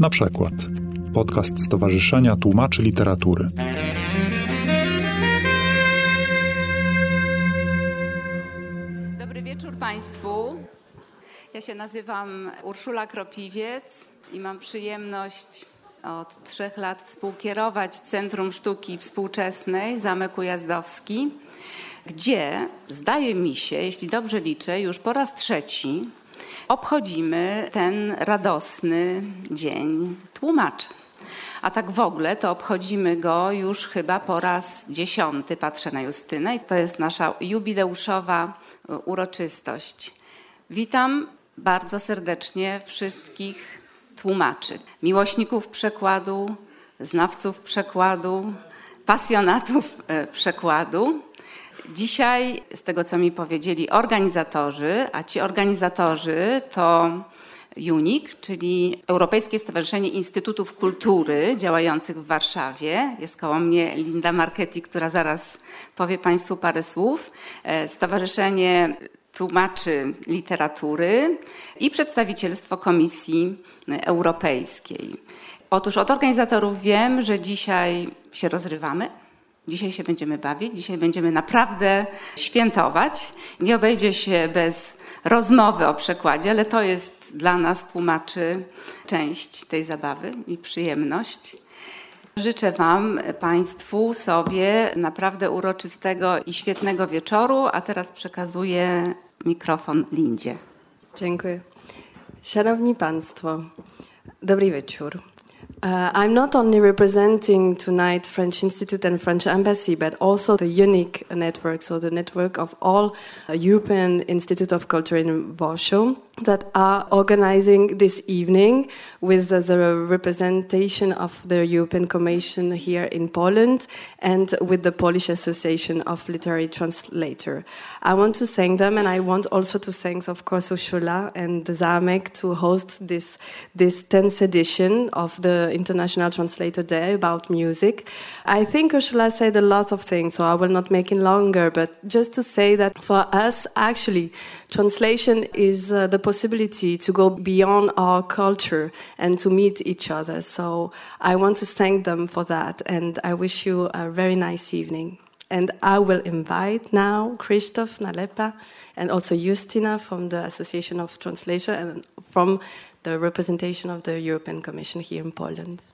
Na przykład podcast Stowarzyszenia Tłumaczy Literatury. Dobry wieczór Państwu. Ja się nazywam Urszula Kropiwiec i mam przyjemność od trzech lat współkierować Centrum Sztuki Współczesnej Zamek Ujazdowski, gdzie zdaje mi się, jeśli dobrze liczę, już po raz trzeci obchodzimy ten radosny dzień tłumaczy. A tak w ogóle to obchodzimy go już chyba po raz dziesiąty, patrzę na Justynę, i to jest nasza jubileuszowa uroczystość. Witam bardzo serdecznie wszystkich tłumaczy, miłośników przekładu, znawców przekładu, pasjonatów e, przekładu. Dzisiaj, z tego co mi powiedzieli organizatorzy, a ci organizatorzy to UNIK, czyli Europejskie Stowarzyszenie Instytutów Kultury działających w Warszawie. Jest koło mnie Linda Marchetti, która zaraz powie Państwu parę słów. E, Stowarzyszenie Tłumaczy Literatury i przedstawicielstwo Komisji Europejskiej. Otóż od organizatorów wiem, że dzisiaj się rozrywamy. Dzisiaj się będziemy bawić, dzisiaj będziemy naprawdę świętować. Nie obejdzie się bez rozmowy o przekładzie, ale to jest dla nas tłumaczy część tej zabawy i przyjemność. Życzę Wam, Państwu, sobie naprawdę uroczystego i świetnego wieczoru, a teraz przekazuję mikrofon Lindzie. Dziękuję. Szanowni Państwo, dobry wieczór. Uh, I'm not only representing tonight French Institute and French Embassy, but also the unique network, so the network of all uh, European Institute of Culture in Warsaw that are organizing this evening with the representation of the European Commission here in Poland and with the Polish Association of Literary Translator. I want to thank them and I want also to thank, of course, Ursula and Zamek to host this, this 10th edition of the International Translator Day about music. I think Ursula said a lot of things, so I will not make it longer, but just to say that for us, actually, translation is uh, the possibility to go beyond our culture and to meet each other. So I want to thank them for that, and I wish you a very nice evening. And I will invite now Christoph Nalepa and also Justina from the Association of Translation and from the representation of the European Commission here in Poland.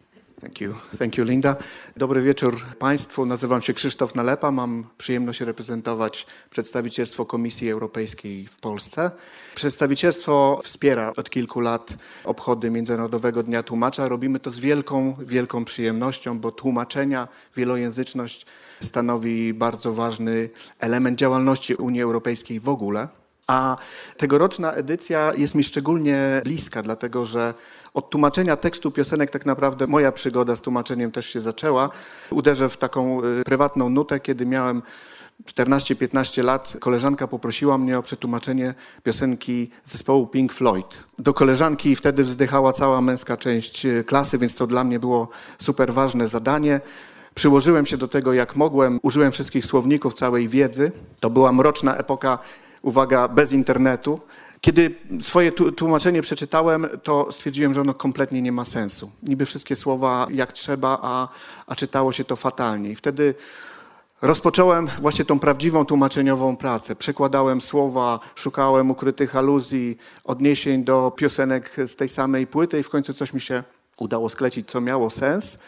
Thank you. Thank you, Linda. Dobry wieczór Państwu. Nazywam się Krzysztof Nalepa. Mam przyjemność reprezentować przedstawicielstwo Komisji Europejskiej w Polsce. Przedstawicielstwo wspiera od kilku lat obchody Międzynarodowego Dnia Tłumacza. Robimy to z wielką, wielką przyjemnością, bo tłumaczenia, wielojęzyczność stanowi bardzo ważny element działalności Unii Europejskiej w ogóle. A tegoroczna edycja jest mi szczególnie bliska, dlatego że od tłumaczenia tekstu piosenek tak naprawdę moja przygoda z tłumaczeniem też się zaczęła. Uderzę w taką y, prywatną nutę, kiedy miałem 14-15 lat koleżanka poprosiła mnie o przetłumaczenie piosenki zespołu Pink Floyd. Do koleżanki wtedy wzdychała cała męska część y, klasy, więc to dla mnie było super ważne zadanie. Przyłożyłem się do tego jak mogłem, użyłem wszystkich słowników, całej wiedzy. To była mroczna epoka, uwaga, bez internetu. Kiedy swoje tłumaczenie przeczytałem, to stwierdziłem, że ono kompletnie nie ma sensu. Niby wszystkie słowa jak trzeba, a, a czytało się to fatalnie. I wtedy rozpocząłem właśnie tą prawdziwą tłumaczeniową pracę. Przekładałem słowa, szukałem ukrytych aluzji, odniesień do piosenek z tej samej płyty i w końcu coś mi się udało sklecić, co miało sens.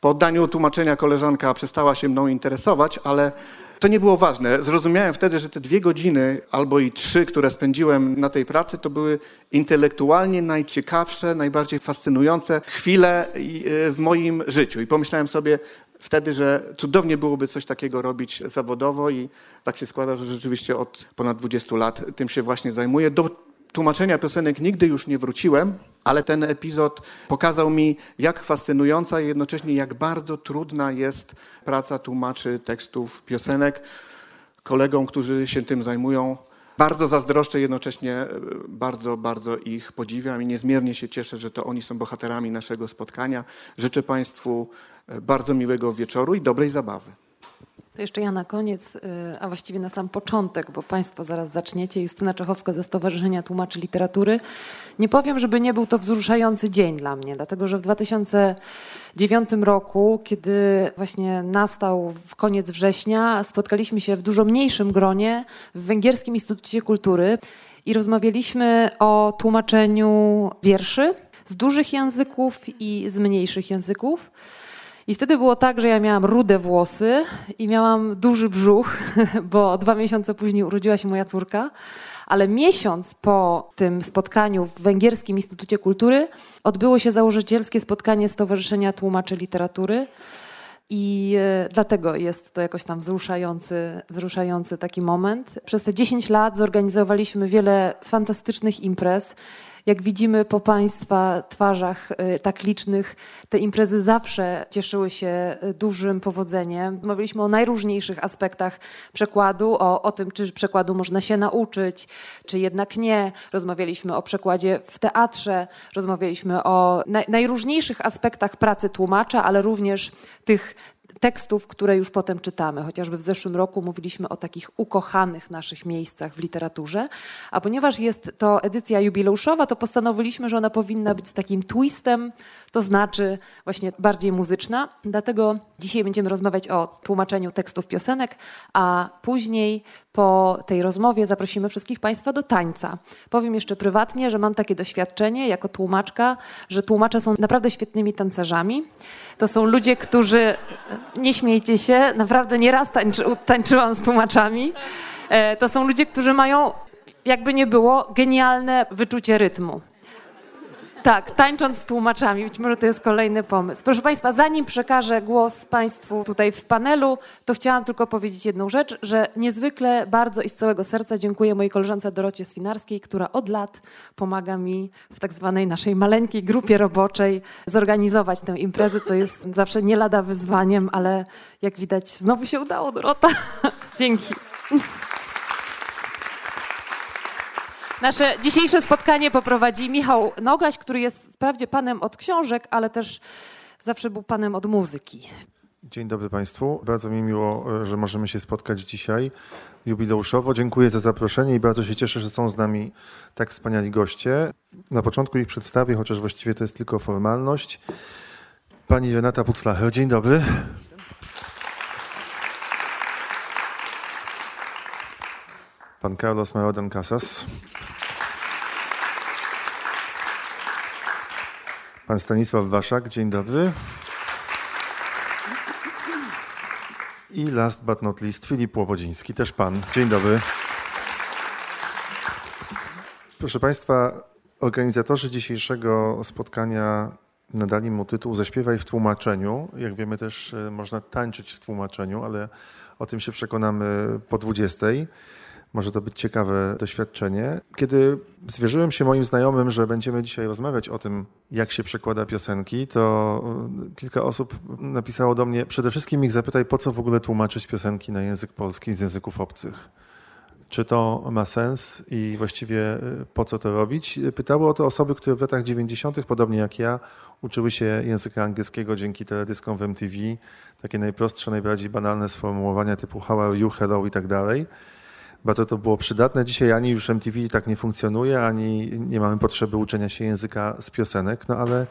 Po oddaniu tłumaczenia koleżanka przestała się mną interesować, ale to nie było ważne. Zrozumiałem wtedy, że te dwie godziny albo i trzy, które spędziłem na tej pracy, to były intelektualnie najciekawsze, najbardziej fascynujące chwile e, w moim życiu. I pomyślałem sobie wtedy, że cudownie byłoby coś takiego robić zawodowo i tak się składa, że rzeczywiście od ponad 20 lat tym się właśnie zajmuję. Do tłumaczenia piosenek nigdy już nie wróciłem, ale ten epizod pokazał mi, jak fascynująca i jednocześnie jak bardzo trudna jest praca tłumaczy tekstów piosenek. Kolegom, którzy się tym zajmują, bardzo zazdroszczę, jednocześnie e, bardzo, bardzo ich podziwiam i niezmiernie się cieszę, że to oni są bohaterami naszego spotkania. Życzę Państwu e, bardzo miłego wieczoru i dobrej zabawy. To jeszcze ja na koniec, y, a właściwie na sam początek, bo Państwo zaraz zaczniecie. Justyna Czechowska ze Stowarzyszenia Tłumaczy Literatury. Nie powiem, żeby nie był to wzruszający dzień dla mnie, dlatego że w 2009 roku, kiedy właśnie nastał w koniec września, spotkaliśmy się w dużo mniejszym gronie w Węgierskim Instytucie Kultury i rozmawialiśmy o tłumaczeniu wierszy z dużych języków i z mniejszych języków. I wtedy było tak, że ja miałam rude włosy i miałam duży brzuch, bo dwa miesiące później urodziła się moja córka. Ale miesiąc po tym spotkaniu w Węgierskim Instytucie Kultury odbyło się założycielskie spotkanie Stowarzyszenia Tłumaczy Literatury. I e, dlatego jest to jakoś tam wzruszający, wzruszający taki moment. Przez te 10 lat zorganizowaliśmy wiele fantastycznych imprez. Jak widzimy po Państwa twarzach y, tak licznych, te imprezy zawsze cieszyły się y, dużym powodzeniem. Mówiliśmy o najróżniejszych aspektach przekładu, o, o tym, czy przekładu można się nauczyć, czy jednak nie. Rozmawialiśmy o przekładzie w teatrze, rozmawialiśmy o naj, najróżniejszych aspektach pracy tłumacza, ale również tych tekstów, które już potem czytamy. Chociażby w zeszłym roku mówiliśmy o takich ukochanych naszych miejscach w literaturze. A ponieważ jest to edycja jubileuszowa, to postanowiliśmy, że ona powinna być z takim twistem, to znaczy właśnie bardziej muzyczna. Dlatego dzisiaj będziemy rozmawiać o tłumaczeniu tekstów piosenek, a później po tej rozmowie zaprosimy wszystkich Państwa do tańca. Powiem jeszcze prywatnie, że mam takie doświadczenie jako tłumaczka, że tłumacze są naprawdę świetnymi tancerzami. To są ludzie, którzy, nie śmiejcie się, naprawdę nieraz tańczy, tańczyłam z tłumaczami. E, to są ludzie, którzy mają, jakby nie było, genialne wyczucie rytmu. Tak, tańcząc z tłumaczami. Być może to jest kolejny pomysł. Proszę Państwa, zanim przekażę głos Państwu tutaj w panelu, to chciałam tylko powiedzieć jedną rzecz, że niezwykle bardzo i z całego serca dziękuję mojej koleżance Dorocie Swinarskiej, która od lat pomaga mi w tak zwanej naszej maleńkiej grupie roboczej zorganizować tę imprezę, co jest zawsze nie lada wyzwaniem, ale jak widać znowu się udało, Dorota. Dzięki. Nasze dzisiejsze spotkanie poprowadzi Michał Nogaś, który jest wprawdzie panem od książek, ale też zawsze był panem od muzyki. Dzień dobry Państwu. Bardzo mi miło, że możemy się spotkać dzisiaj jubileuszowo. Dziękuję za zaproszenie i bardzo się cieszę, że są z nami tak wspaniali goście. Na początku ich przedstawię, chociaż właściwie to jest tylko formalność. Pani Renata Puclacher, dzień dobry. Pan Carlos Marodan Casas. Pan Stanisław Waszak, dzień dobry. I last but not least Filip Łobodziński, też pan. Dzień dobry. Proszę Państwa, organizatorzy dzisiejszego spotkania nadali mu tytuł Zaśpiewaj w tłumaczeniu. Jak wiemy też e, można tańczyć w tłumaczeniu, ale o tym się przekonamy po 20. Może to być ciekawe doświadczenie. Kiedy zwierzyłem się moim znajomym, że będziemy dzisiaj rozmawiać o tym, jak się przekłada piosenki, to e, kilka osób napisało do mnie, przede wszystkim ich zapytaj, po co w ogóle tłumaczyć piosenki na język polski z języków obcych. Czy to ma sens i właściwie e, po co to robić? Pytały o to osoby, które w latach 90., podobnie jak ja, uczyły się języka angielskiego dzięki teledyskom w MTV, takie najprostsze, najbardziej banalne sformułowania typu how are you, hello i tak dalej bardzo to było przydatne. Dzisiaj ani już MTV tak nie funkcjonuje, ani nie mamy potrzeby uczenia się języka z piosenek, no ale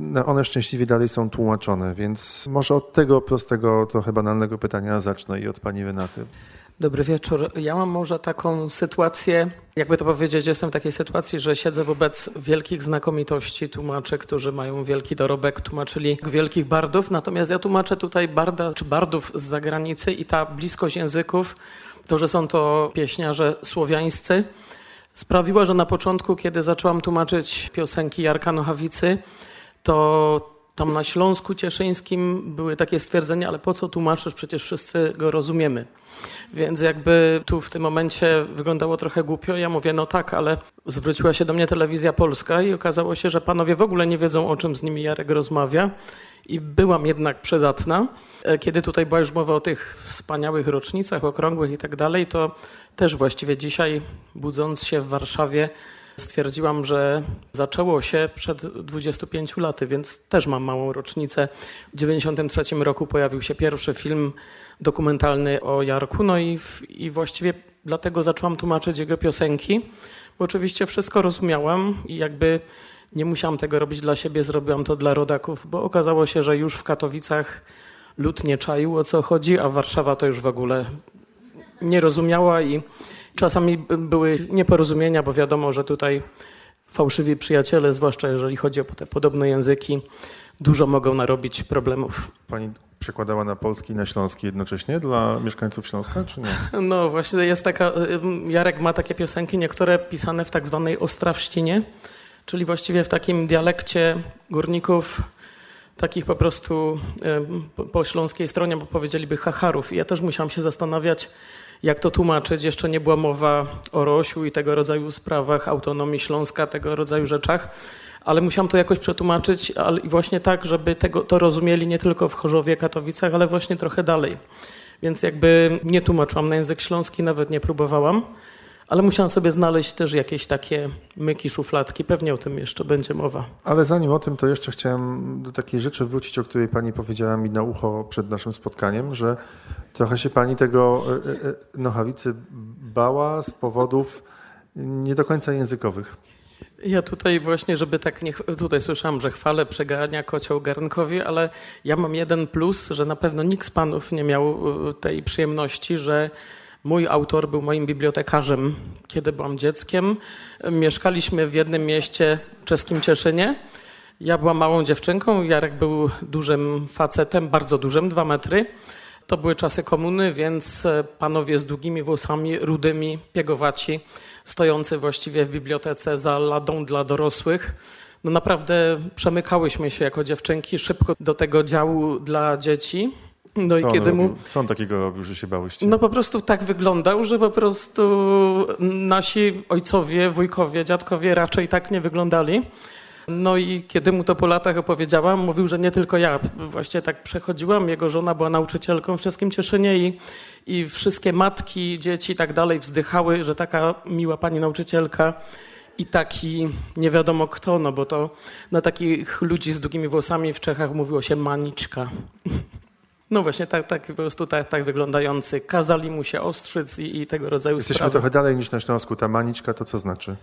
no one szczęśliwie dalej są tłumaczone, więc może od tego prostego, trochę banalnego pytania zacznę i od pani Renaty. Dobry wieczór. Ja mam może taką sytuację, jakby to powiedzieć, jestem w takiej sytuacji, że siedzę wobec wielkich znakomitości tłumaczy, którzy mają wielki dorobek, tłumaczyli wielkich bardów, natomiast ja tłumaczę tutaj barda czy bardów z zagranicy i ta bliskość języków to, że są to pieśniarze słowiańscy, sprawiła, że na początku, kiedy zaczęłam tłumaczyć piosenki Jarka Nochawicy, to tam na Śląsku Cieszyńskim były takie stwierdzenia, ale po co tłumaczysz, przecież wszyscy go rozumiemy. Więc jakby tu w tym momencie wyglądało trochę głupio. Ja mówię, no tak, ale zwróciła się do mnie telewizja polska i okazało się, że panowie w ogóle nie wiedzą, o czym z nimi Jarek rozmawia i byłam jednak przydatna. E, kiedy tutaj była już mowa o tych wspaniałych rocznicach, okrągłych i tak dalej, to też właściwie dzisiaj, budząc się w Warszawie, stwierdziłam, że zaczęło się przed 25 laty, więc też mam małą rocznicę. W 1993 roku pojawił się pierwszy film dokumentalny o Jarku, no i, i właściwie dlatego zaczęłam tłumaczyć jego piosenki, bo oczywiście wszystko rozumiałam i jakby nie musiałam tego robić dla siebie, zrobiłam to dla rodaków, bo okazało się, że już w Katowicach lud nie czaił o co chodzi, a Warszawa to już w ogóle nie rozumiała i czasami były nieporozumienia, bo wiadomo, że tutaj fałszywi przyjaciele, zwłaszcza jeżeli chodzi o te podobne języki, dużo mogą narobić problemów. Pani przekładała na polski i na śląski jednocześnie dla mieszkańców Śląska, czy nie? No właśnie, jest taka, Jarek ma takie piosenki, niektóre pisane w tak zwanej ostrawszcinie, czyli właściwie w takim dialekcie górników, takich po prostu po, po śląskiej stronie, bo powiedzieliby hacharów. I ja też musiałam się zastanawiać, jak to tłumaczyć. Jeszcze nie była mowa o Rosiu i tego rodzaju sprawach, autonomii Śląska, tego rodzaju rzeczach, ale musiałam to jakoś przetłumaczyć ale właśnie tak, żeby tego, to rozumieli nie tylko w Chorzowie, Katowicach, ale właśnie trochę dalej. Więc jakby nie tłumaczyłam na język śląski, nawet nie próbowałam. Ale musiałam sobie znaleźć też jakieś takie myki, szufladki. Pewnie o tym jeszcze będzie mowa. Ale zanim o tym, to jeszcze chciałem do takiej rzeczy wrócić, o której pani powiedziała mi na ucho przed naszym spotkaniem, że trochę się pani tego e, e, nochawicy bała z powodów nie do końca językowych. Ja tutaj właśnie, żeby tak nie... Tutaj słyszałam, że chwalę przegania kocioł garnkowi, ale ja mam jeden plus, że na pewno nikt z panów nie miał e, tej przyjemności, że Mój autor był moim bibliotekarzem, kiedy byłam dzieckiem. Mieszkaliśmy w jednym mieście czeskim Cieszynie. Ja byłam małą dziewczynką, Jarek był dużym facetem, bardzo dużym, dwa metry. To były czasy komuny, więc panowie z długimi włosami, rudymi, piegowaci, stojący właściwie w bibliotece za ladą dla dorosłych. No naprawdę przemykałyśmy się jako dziewczynki szybko do tego działu dla dzieci. No co i kiedy mu. Co on takiego robił, że się bałyście? No po prostu tak wyglądał, że po prostu nasi ojcowie, wujkowie, dziadkowie raczej tak nie wyglądali. No i kiedy mu to po latach opowiedziałam, mówił, że nie tylko ja. Właśnie tak przechodziłam. Jego żona była nauczycielką w Czeskim Cieszynie i, i wszystkie matki, dzieci i tak dalej wzdychały, że taka miła pani nauczycielka i taki nie wiadomo kto, no bo to na takich ludzi z długimi włosami w Czechach mówiło się maniczka. No właśnie, tak, tak po prostu tak, tak wyglądający. Kazali mu się ostrzyc i, i tego rodzaju Jesteśmy sprawy. trochę dalej niż na Śląsku. Ta maniczka to co znaczy?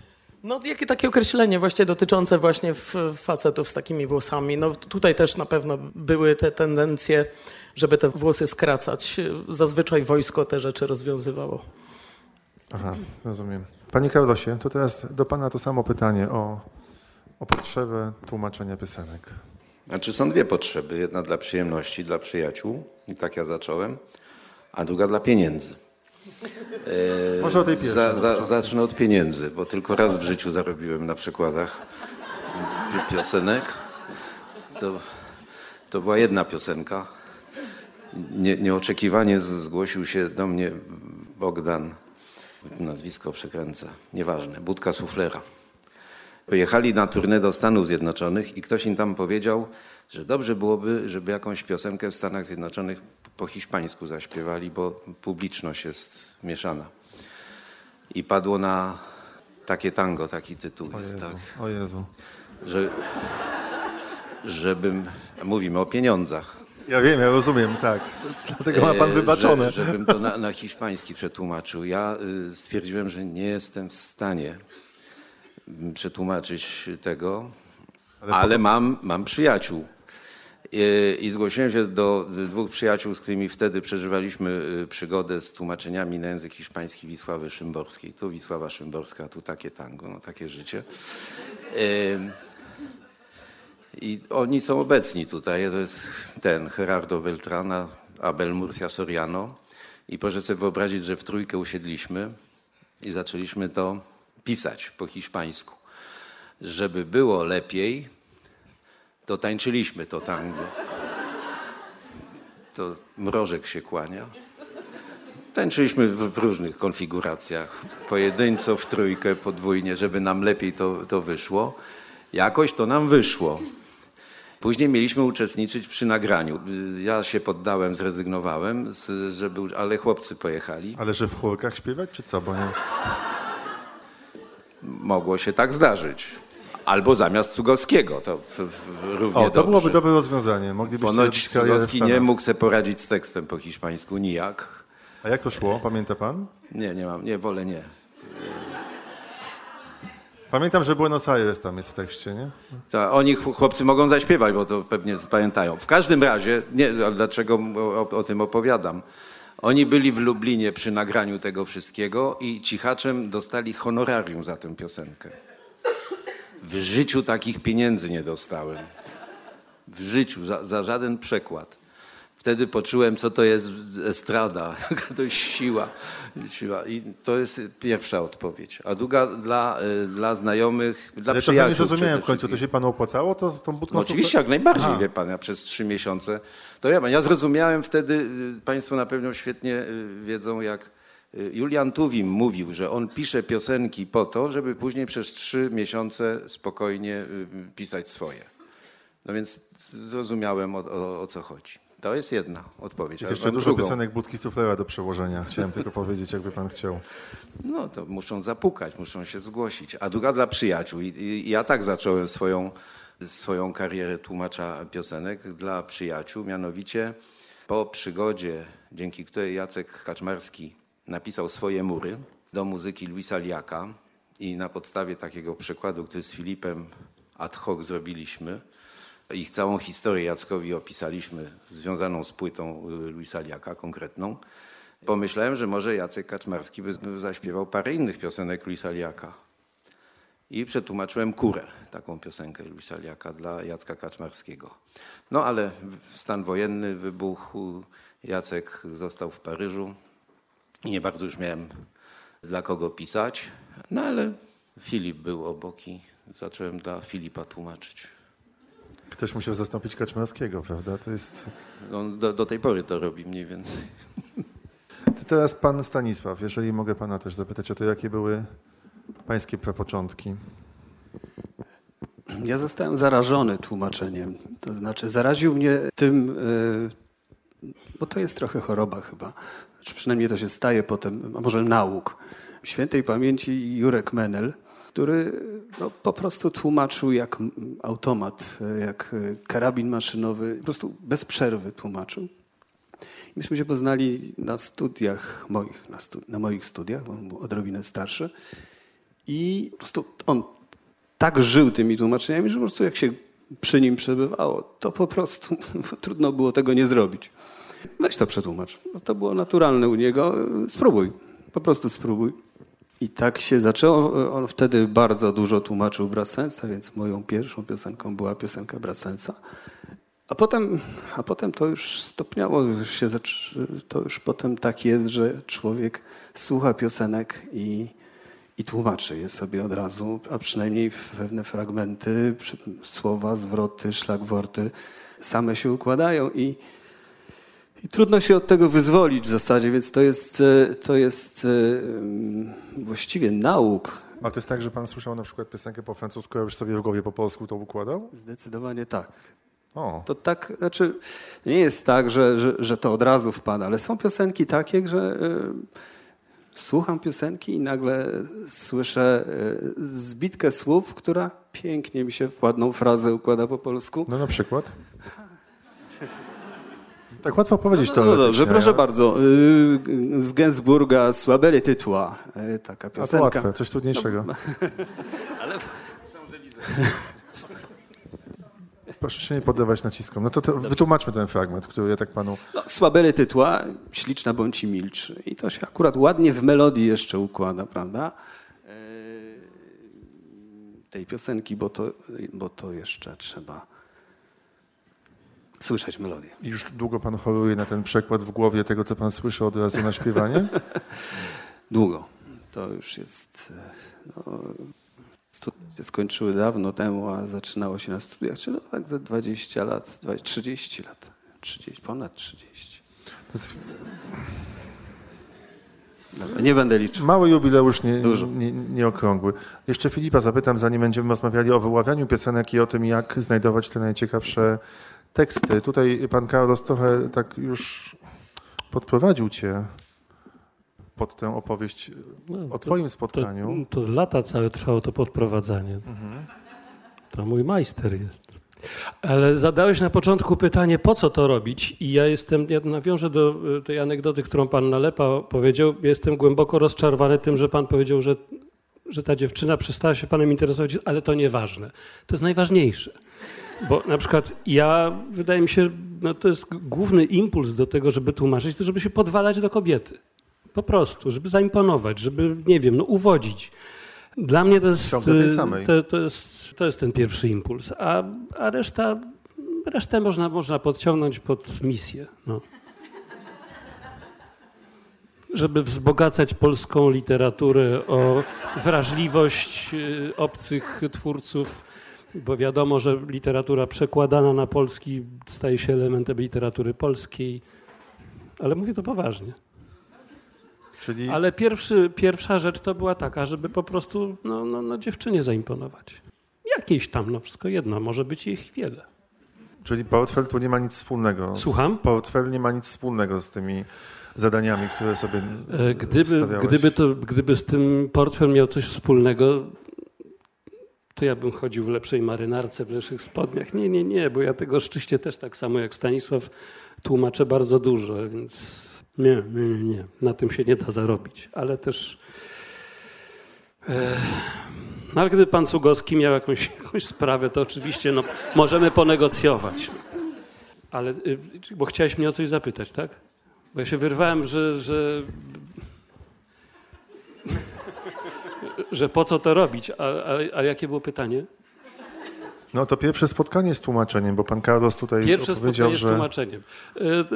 No jakie takie określenie właśnie dotyczące właśnie facetów z takimi włosami. No tutaj też na pewno były te tendencje, żeby te włosy skracać. Zazwyczaj wojsko te rzeczy rozwiązywało. Aha, rozumiem. Panie Karlosie, to teraz do Pana to samo pytanie o, o potrzebę tłumaczenia piosenek. Znaczy są dwie potrzeby. Jedna dla przyjemności, dla przyjaciół, i tak ja zacząłem, a druga dla pieniędzy. E, Może o tej pierwszej. Za, za, zacznę od pieniędzy, bo tylko raz w życiu zarobiłem na przykładach piosenek. To, to była jedna piosenka. Nie, nieoczekiwanie zgłosił się do mnie Bogdan, nazwisko przekręcę, nieważne, Budka Suflera. Pojechali na turnę do Stanów Zjednoczonych i ktoś im tam powiedział, że dobrze byłoby, żeby jakąś piosenkę w Stanach Zjednoczonych po hiszpańsku zaśpiewali, bo publiczność jest mieszana. I padło na takie tango, taki tytuł o jest, Jezu, tak. O Jezu. Że, żebym, mówimy o pieniądzach. Ja wiem, ja rozumiem, tak. Dlatego ma pan e, wybaczone. Że, żebym to na, na hiszpański przetłumaczył. Ja y, stwierdziłem, że nie jestem w stanie przetłumaczyć tego, ale, mam, mam przyjaciół. I, zgłosiłem się do dwóch przyjaciół, z którymi wtedy przeżywaliśmy y, przygodę z tłumaczeniami na język hiszpański Wisławy Szymborskiej. Tu Wisława Szymborska, tu takie tango, no takie życie. I oni są obecni tutaj. To jest ten Gerardo Beltrana, Abel Murcia Soriano. I proszę sobie wyobrazić, że w trójkę usiedliśmy i zaczęliśmy to pisać po hiszpańsku. Żeby było lepiej, to tańczyliśmy to tango. To mrożek się kłania. Tańczyliśmy w, różnych konfiguracjach. Pojedynczo, w trójkę, podwójnie, żeby nam lepiej to, to wyszło. Jakoś to nam wyszło. Później mieliśmy uczestniczyć przy nagraniu. Ja się poddałem, zrezygnowałem, żeby, ale chłopcy pojechali. Ale że w chórkach śpiewać, czy co? Bo nie mogło się tak zdarzyć. Albo zamiast Cugowskiego. To równie O, to byłoby dobrze. dobre rozwiązanie. Moglibyście Ponoć Cugowski nie mógł sobie poradzić z tekstem po hiszpańsku nijak. A jak to szło? Pamięta pan? Nie, nie mam, nie, wolę nie. Pamiętam, że Buenos Aires tam jest w tekście, nie? To oni ch- chłopcy mogą zaśpiewać, bo to pewnie pamiętają. W każdym razie, nie, dlaczego o, o tym opowiadam? Oni byli w Lublinie przy nagraniu tego wszystkiego i cichaczem dostali honorarium za tę piosenkę. W życiu takich pieniędzy nie dostałem. W życiu, za, za żaden przekład. Wtedy poczułem, co to jest estrada, jaka to siła. Siła. I to jest pierwsza odpowiedź. A druga dla, y, dla znajomych, dla Ale trochę nie przyjaciół. zrozumiałem w końcu, to się panu opłacało to, tą budką? No oczywiście, jak najbardziej, Aha. wie pan, ja przez trzy miesiące. To ja, ja zrozumiałem wtedy, y, państwo na pewno świetnie y, wiedzą, jak Julian Tuwim mówił, że on pisze piosenki po to, żeby później przez trzy miesiące spokojnie pisać swoje. No więc zrozumiałem o, o, o co chodzi. To jest jedna odpowiedź. Jest jeszcze dużo drugą. piosenek Budki Suflera do przełożenia. Chciałem tylko powiedzieć, jakby pan chciał. No to muszą zapukać, muszą się zgłosić. A druga dla przyjaciół. I, i ja tak zacząłem swoją, swoją karierę tłumacza piosenek dla przyjaciół. Mianowicie po przygodzie, dzięki której Jacek Kaczmarski napisał swoje mury do muzyki Luisa Liaka i na podstawie takiego przykładu, który z Filipem ad hoc zrobiliśmy, ich całą historię Jackowi opisaliśmy, związaną z płytą y, Luisa Liaka konkretną. Pomyślałem, że może Jacek Kaczmarski by zaśpiewał parę innych piosenek Luisa Liaka. I przetłumaczyłem Kurę, taką piosenkę Luisa Liaka dla Jacka Kaczmarskiego. No ale stan wojenny wybuchł, Jacek został w Paryżu nie bardzo już miałem dla kogo pisać, no ale Filip był obok i zacząłem dla Filipa tłumaczyć. Ktoś musiał zastąpić Kaczmarskiego, prawda? To jest... On do, do tej pory to robi mniej więcej. To teraz pan Stanisław, jeżeli mogę pana też zapytać o to, jakie były pańskie prapoczątki. Ja zostałem zarażony tłumaczeniem. To znaczy, zaraził mnie tym, y, bo to jest trochę choroba chyba. Znaczy, przynajmniej to się staje potem, a może nauk. Świętej pamięci Jurek Menel, który no, po prostu tłumaczył jak automat, jak y, karabin maszynowy, po prostu bez przerwy tłumaczył. I myśmy się poznali na studiach moich, na, na moich studiach, bo on był odrobinę starszy. I po prostu on tak żył tymi tłumaczeniami, że po prostu jak się przy nim przebywało, to po prostu trudno było tego nie zrobić. Weź to przetłumacz. No to było naturalne u niego. Spróbuj. Po prostu spróbuj. I tak się zaczęło. On wtedy bardzo dużo tłumaczył Brassensa, więc moją pierwszą piosenką była piosenka Brassensa. A potem, a potem to już stopniało, już się to już potem tak jest, że człowiek słucha piosenek i, i tłumaczy je sobie od razu, a przynajmniej pewne fragmenty, słowa, zwroty, szlagworty same się układają i, i trudno się od tego wyzwolić w zasadzie, więc to jest, e, to jest e, mm, właściwie nauk. A to jest tak, że pan słyszał na przykład piosenkę po francusku, a już sobie w głowie po polsku to układał? Zdecydowanie tak. O, To tak, znaczy, nie jest tak, że, że, że to od razu wpada, ale są piosenki takie, że y, słucham piosenki i nagle słyszę y, zbitkę słów, która pięknie mi się w ładną frazę układa po polsku. no na przykład. Tak łatwo powiedzieć No, to. no dobrze, proszę bardzo. Y, z Gainsbourga Słabele Tytła, y, taka A to piosenka. łatwe, coś trudniejszego. Proszę się nie poddawać naciskom. No to, to wytłumaczmy ten fragment, który ja tak panu... No, słabele tytła, śliczna bądź i milcz. I to się akurat ładnie w melodii jeszcze układa, prawda? Eee, Tej piosenki, bo to, bo to jeszcze trzeba słyszeć melodię. I Już długo pan choruje na ten przekład w głowie tego, co pan słyszy od razu na śpiewanie? Długo. To już jest... e, No, studia się skończyły dawno temu, a zaczynało się na studiach, czyli no, tak za 20 lat, 20, 30 lat. 30, ponad 30. Dobra, nie będę liczył. Mały jubileusz, nie, nie, nieokrągły. Jeszcze Filipa zapytam, zanim będziemy rozmawiali o wyławianiu piosenek i o tym, jak znajdować te najciekawsze teksty. Tutaj pan Carlos trochę tak już podprowadził cię pod tę opowieść No, o to- twoim spotkaniu. To, to lata całe trwało to podprowadzanie. To mój majster jest. Ale zadałeś na początku pytanie, po co to robić? I ja jestem, ja nawiążę do y, tej anegdoty, którą pan Nalepa powiedział. Jestem głęboko rozczarowany tym, że pan powiedział, że, że ta dziewczyna przestała się panem interesować, ale to nieważne. To jest najważniejsze. Bo na przykład ja, wydaje mi się, no to jest główny impuls do tego, żeby tłumaczyć, to żeby się podwalać do kobiety. Po prostu, żeby zaimponować, żeby, nie wiem, no uwodzić. Dla mnie to jest, y, to, to jest, to jest ten pierwszy impuls, a, a reszta, resztę można, można podciągnąć pod misję. No. Żeby wzbogacać polską literaturę o wrażliwość y, obcych twórców, bo wiadomo, że literatura przekładana na polski staje się elementem literatury polskiej, ale mówię to poważnie. Czyli Ale pierwszy, pierwsza rzecz to była taka, żeby po prostu no, no, no, dziewczynie zaimponować. Jakiejś tam, no wszystko jedno, może być ich wiele. Czyli portfel tu nie ma nic wspólnego. Słucham? Portfel nie ma nic wspólnego z tymi zadaniami, które sobie E, Gdyby, stawiałeś. gdyby, to, gdyby z tym portfel miał coś wspólnego, to ja bym chodził w lepszej marynarce, w lepszych spodniach. Nie, nie, nie, bo ja tego szczęście też tak samo jak Stanisław tłumaczę bardzo dużo, więc nie, nie, nie, nie. Na tym się nie da zarobić. Ale też... E, no ale gdyby pan Cugowski miał jakąś, jakąś sprawę, to oczywiście no, możemy ponegocjować. Ale, y, bo chciałeś mnie o coś zapytać, tak? Bo ja się wyrwałem, że, że, że po co to robić, a, a, a jakie było pytanie? No to pierwsze spotkanie z tłumaczeniem, bo pan Carlos tutaj Pierwsze powiedział, spotkanie z że tłumaczeniem.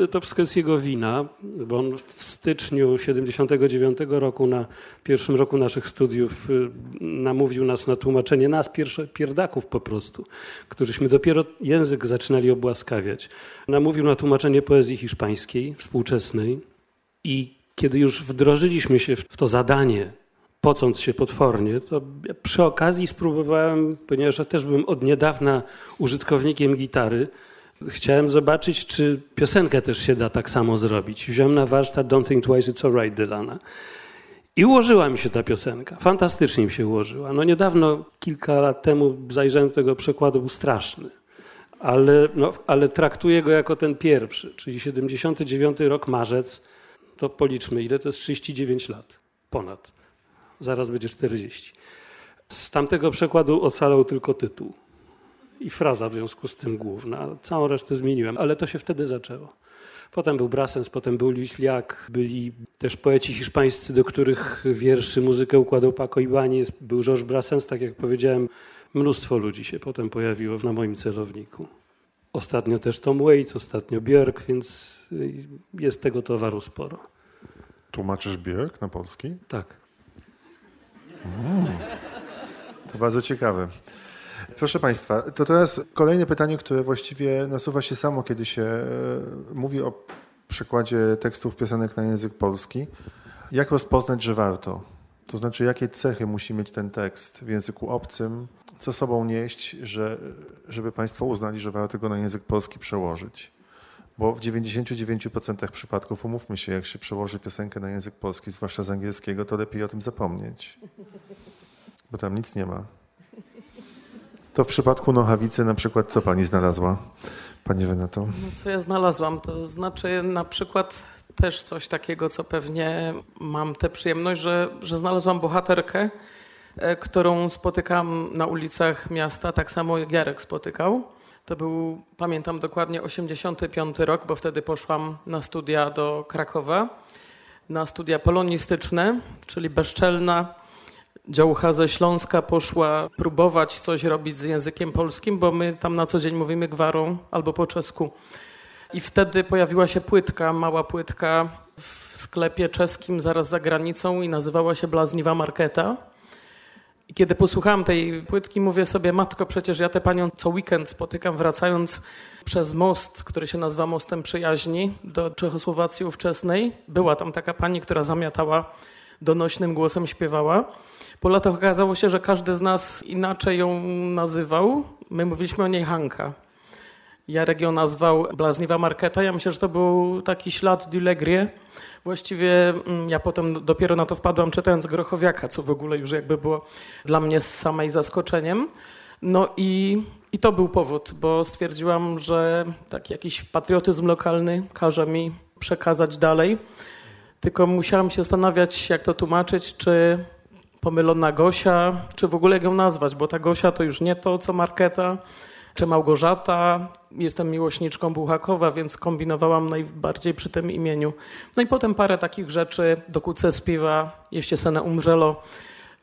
E, To wszystko jest jego wina, bo on w styczniu 79 roku, na pierwszym roku naszych studiów, y, namówił nas na tłumaczenie, nas, pierwsze, pierdaków po prostu, którzyśmy dopiero język zaczynali obłaskawiać. Namówił na tłumaczenie poezji hiszpańskiej, współczesnej i kiedy już wdrożyliśmy się w to zadanie, pocąc się potwornie, to przy okazji spróbowałem, ponieważ ja też byłem od niedawna użytkownikiem gitary, chciałem zobaczyć, czy piosenkę też się da tak samo zrobić. Wziąłem na warsztat Don't Think Twice It's Alright Dylana. I ułożyła mi się ta piosenka. Fantastycznie mi się ułożyła. No niedawno, kilka lat temu zajrzałem do tego przekładu, był straszny. Ale, no, ale traktuję go jako ten pierwszy, czyli 79 rok, marzec. To policzmy, ile to jest 39 lat. Ponad. Zaraz będzie 40. Z tamtego przekładu ocalał tylko tytuł i fraza w związku z tym główna. Całą resztę zmieniłem, ale to się wtedy zaczęło. Potem był Brassens, potem był Luis Liak, byli też poeci hiszpańscy, do których wierszy, muzykę układał Paco Ibáñez, był Georges Brassens, tak jak powiedziałem, mnóstwo ludzi się potem pojawiło na moim celowniku. Ostatnio też Tom Waits, ostatnio Björk, więc y, jest tego towaru sporo. tłumaczysz Björk na polski? Tak. To bardzo ciekawe. Proszę Państwa, to teraz kolejne pytanie, które właściwie nasuwa się samo, kiedy się e, mówi o przekładzie tekstów piosenek na język polski. Jak rozpoznać, że warto? To znaczy, jakie cechy musi mieć ten tekst w języku obcym, co sobą nieść, że, żeby Państwo uznali, że warto go na język polski przełożyć? Bo w 99% przypadków, umówmy się, jak się przełoży piosenkę na język polski, zwłaszcza z angielskiego, to lepiej o tym zapomnieć. Bo tam nic nie ma. To w przypadku nochawicy na przykład co pani znalazła, pani Renato? No, co ja znalazłam, to znaczy na przykład też coś takiego, co pewnie mam tę przyjemność, że, że znalazłam bohaterkę, e, którą spotykam na ulicach miasta, tak samo jak Jarek spotykał. To był, pamiętam dokładnie, 85 rok, bo wtedy poszłam na studia do Krakowa, na studia polonistyczne, czyli bezczelna działucha ze Śląska poszła próbować coś robić z językiem polskim, bo my tam na co dzień mówimy gwarą albo po czesku. I wtedy pojawiła się płytka, mała płytka w sklepie czeskim zaraz za granicą i nazywała się Blazniwa Marketa. I kiedy posłuchałam tej płytki, mówię sobie, matko, przecież ja tę panią co weekend spotykam wracając przez most, który się nazywa Mostem Przyjaźni do Czechosłowacji ówczesnej. Była tam taka pani, która zamiatała donośnym głosem, śpiewała. Po latach okazało się, że każdy z nas inaczej ją nazywał. My mówiliśmy o niej Hanka. Jarek ją nazwał Blazniwa Marketa. Ja myślę, że to był taki ślad du Legrie. Właściwie mm, ja potem dopiero na to wpadłam czytając Grochowiaka, co w ogóle już jakby było dla mnie samej zaskoczeniem. No i, i to był powód, bo stwierdziłam, że taki jakiś patriotyzm lokalny każe mi przekazać dalej. Tylko musiałam się zastanawiać, jak to tłumaczyć, czy pomylona Gosia, czy w ogóle ją nazwać, bo ta Gosia to już nie to, co Marketa, czy Małgorzata. Jestem miłośniczką Buchakowa, więc kombinowałam najbardziej przy tym imieniu. No i potem parę takich rzeczy, do kuce spiwa, Jeście se umrzelo,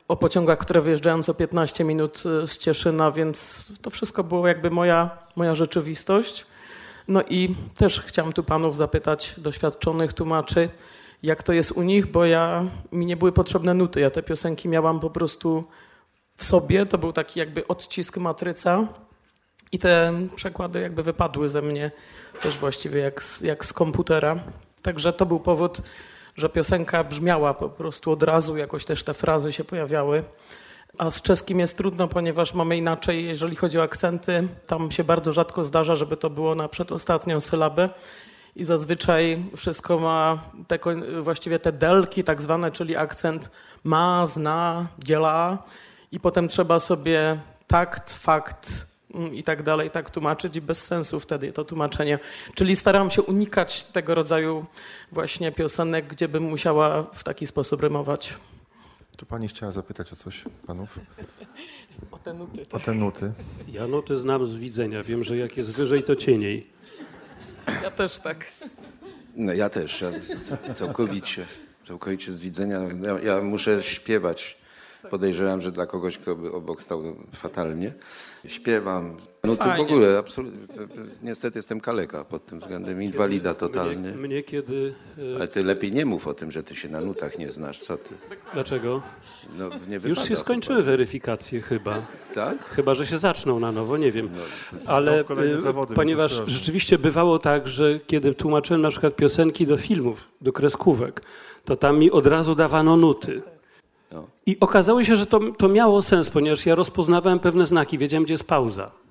o pociągach, które wyjeżdżają co 15 minut y, z Cieszyna, więc to wszystko było jakby moja, moja rzeczywistość. No i też chciałam tu panów zapytać, doświadczonych tłumaczy, jak to jest u nich, bo ja, mi nie były potrzebne nuty. Ja te piosenki miałam po prostu w sobie. To był taki jakby odcisk matryca i te przekłady jakby wypadły ze mnie też właściwie jak z, jak z komputera. Także to był powód, że piosenka brzmiała po prostu od razu, jakoś też te frazy się pojawiały. A z czeskim jest trudno, ponieważ mamy inaczej, jeżeli chodzi o akcenty. Tam się bardzo rzadko zdarza, żeby to było na przedostatnią sylabę i zazwyczaj wszystko ma te, właściwie te delki tak zwane, czyli akcent ma, zna, dziela i potem trzeba sobie takt, fakt i tak dalej tak tłumaczyć i bez sensu wtedy to tłumaczenie. Czyli staram się unikać tego rodzaju właśnie piosenek, gdzie bym musiała w taki sposób rymować. Tu pani chciała zapytać o coś panów? O te nuty. O te nuty. Ja nuty znam z widzenia. Wiem, że jak jest wyżej, to cieniej. Ja też tak. No, ja też, ja całkowicie, całkowicie z widzenia. Ja, ja, muszę śpiewać. Podejrzewam, że dla kogoś, kto by obok stał fatalnie. Śpiewam. No to w ogóle, absolutnie. Niestety jestem kaleka pod tym względem, inwalida totalnie. Mnie, mnie kiedy... E, Ale ty lepiej nie mów o tym, że ty się na nutach nie znasz, co ty? Dlaczego? No, nie Już się skończyły weryfikacje chyba. Tak? Chyba, że się zaczną na nowo, nie wiem. No, Ale zawody, ponieważ rzeczywiście bywało tak, że kiedy tłumaczyłem na przykład piosenki do filmów, do kreskówek, to tam mi od razu dawano nuty. I okazało się, że to, to miało sens, ponieważ ja rozpoznawałem pewne znaki, wiedziałem, gdzie jest pauza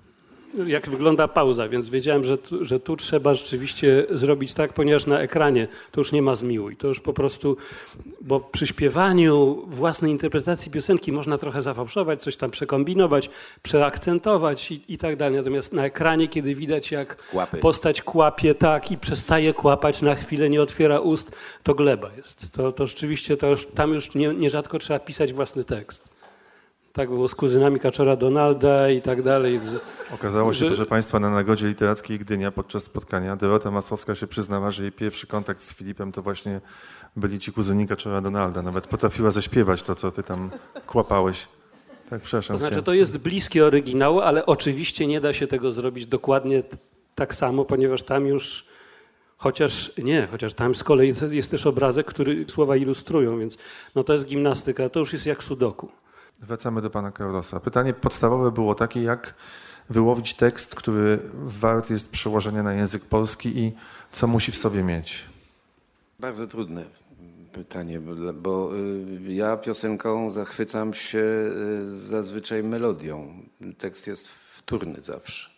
jak wygląda pauza, więc wiedziałem, że tu, że tu trzeba rzeczywiście zrobić tak, ponieważ na ekranie to już nie ma zmiłuj. To już po prostu, bo przy śpiewaniu własnej interpretacji piosenki można trochę zafałszować, coś tam przekombinować, przeakcentować i, i tak dalej. Natomiast na ekranie, kiedy widać, jak Kłapy. postać kłapie tak i przestaje kłapać, na chwilę nie otwiera ust, to gleba jest. To, to rzeczywiście to już, tam już nie, nierzadko trzeba pisać własny tekst. Tak było z kuzynami Kaczora Donalda i tak dalej. Okazało się, że... proszę Państwa, na Nagodzie Literackiej Gdynia podczas spotkania Dorota Masłowska się przyznała, że jej pierwszy kontakt z Filipem to właśnie byli ci kuzyni Kaczora Donalda. Nawet potrafiła zaśpiewać to, co ty tam kłapałeś. Tak, przepraszam. To znaczy, to jest bliskie oryginału, ale oczywiście nie da się tego zrobić dokładnie tak samo, ponieważ tam już Chociaż nie, chociaż tam z kolei jest też obrazek, który słowa ilustrują, więc no to jest gimnastyka, to już jest jak sudoku. Wracamy do pana Carlosa. Pytanie podstawowe było takie, jak wyłowić tekst, który wart jest przełożenia na język polski i co musi w sobie mieć? Bardzo trudne pytanie, bo y, ja piosenką zachwycam się y, zazwyczaj melodią. Tekst jest wtórny zawsze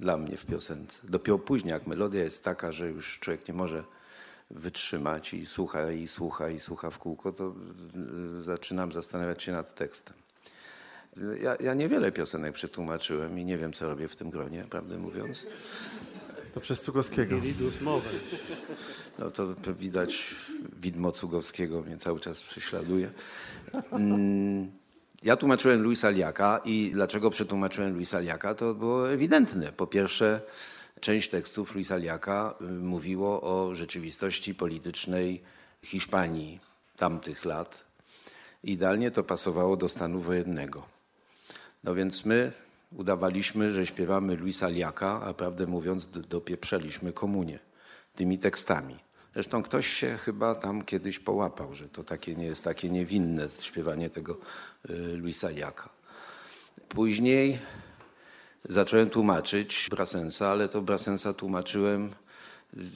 dla mnie w piosence. Dopiero później, jak melodia jest taka, że już człowiek nie może wytrzymać i słucha, i słucha, i słucha w kółko, to y, zaczynam zastanawiać się nad tekstem. Ja, ja niewiele piosenek przetłumaczyłem i nie wiem, co robię w tym gronie, prawdę mówiąc. To przez Cugowskiego. No to widać, widmo Cugowskiego mnie cały czas prześladuje. Mm, ja tłumaczyłem Luisa Liaka i dlaczego przetłumaczyłem Luisa Liaka, to było ewidentne. Po pierwsze, część tekstów Luisa Liaka y, mówiło o rzeczywistości politycznej Hiszpanii tamtych lat. Idealnie to pasowało do stanu wojennego. No więc my udawaliśmy, że śpiewamy Luisa Liaka, a prawdę mówiąc dopieprzeliśmy komunię tymi tekstami. Zresztą ktoś się chyba tam kiedyś połapał, że to takie nie jest takie niewinne śpiewanie tego y, Luisa Jaka. Później zacząłem tłumaczyć Brasensa, ale to Brasensa tłumaczyłem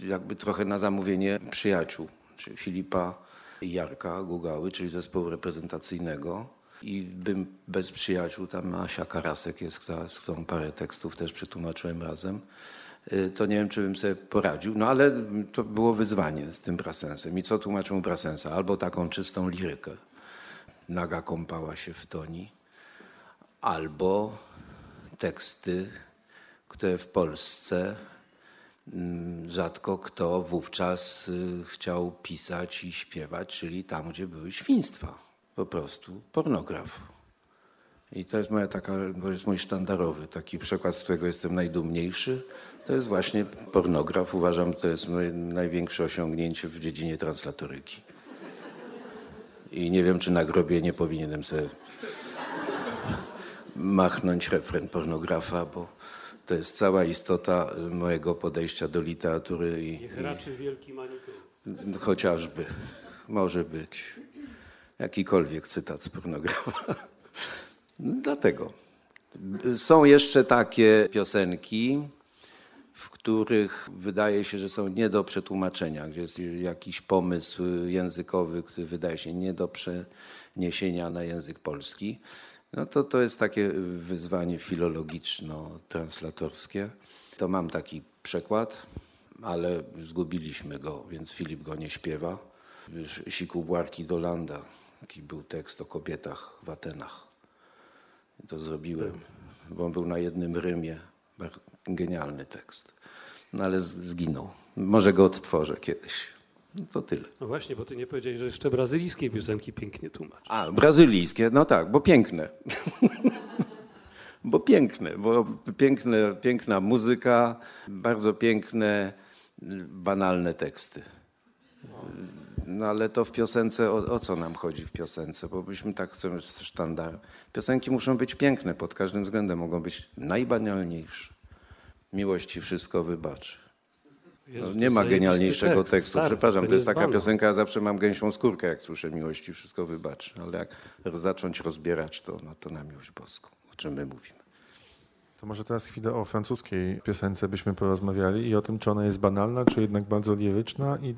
jakby trochę na zamówienie przyjaciół, czyli Filipa i Jarka Gugały, czyli zespołu reprezentacyjnego i bym bez przyjaciół, tam Asia Karasek jest, która, z którą parę tekstów też przetłumaczyłem razem. y, to nie wiem, czy bym sobie poradził. No ale to było wyzwanie z tym Brassensem. I co tłumaczą Brassensa? Albo taką czystą lirykę, naga kąpała się w toni, albo teksty, które w Polsce mm, rzadko kto wówczas y, chciał pisać i śpiewać, czyli tam, gdzie były świństwa. Po prostu pornograf. I to jest moja taka, to jest mój sztandarowy taki przykład, z którego jestem najdumniejszy. To jest właśnie pornograf. Uważam, to jest moje największe osiągnięcie w dziedzinie translatoryki. I nie wiem, czy na grobie nie powinienem sobie machnąć refren pornografa, bo to jest cała istota mojego podejścia do literatury. I, Niech raczy wielki manitou. i chociażby może być jakikolwiek cytat z pornografa. No, dlatego. Są jeszcze takie piosenki, w których wydaje się, że są nie do przetłumaczenia, gdzie jest jakiś pomysł językowy, który wydaje się nie do przeniesienia na język polski. No to to jest takie wyzwanie filologiczno-translatorskie. To mam taki przekład, ale zgubiliśmy go, więc Filip go nie śpiewa. Siku Błarki do Landa, taki był tekst o kobietach w Atenach. I to zrobiłem, bo on był na jednym rymie. Genialny tekst. No ale zginął. Może go odtworzę kiedyś. No to tyle. No właśnie, bo ty nie powiedziałeś, że jeszcze brazylijskie piosenki pięknie tłumaczy. A, brazylijskie, no tak, bo piękne. bo piękne, bo piękne, piękna muzyka, bardzo piękne, banalne teksty. No ale to w piosence, o, o co nam chodzi w piosence? Bo byśmy tak chcemy sztandar. Piosenki muszą być piękne pod każdym względem, mogą być najbanalniejsze. Miłości wszystko wybaczy. No, nie ma genialniejszego tekst, tekstu. stary, Przepraszam, to to jest taka piosenka, ja zawsze mam gęsią skórkę, jak słyszę miłości, wszystko wybaczy. Ale jak zacząć rozbierać to, no to na miłość boską, o czym my mówimy. To może teraz chwilę o francuskiej piosence byśmy porozmawiali i o tym, czy ona jest banalna, czy jednak bardzo liryczna i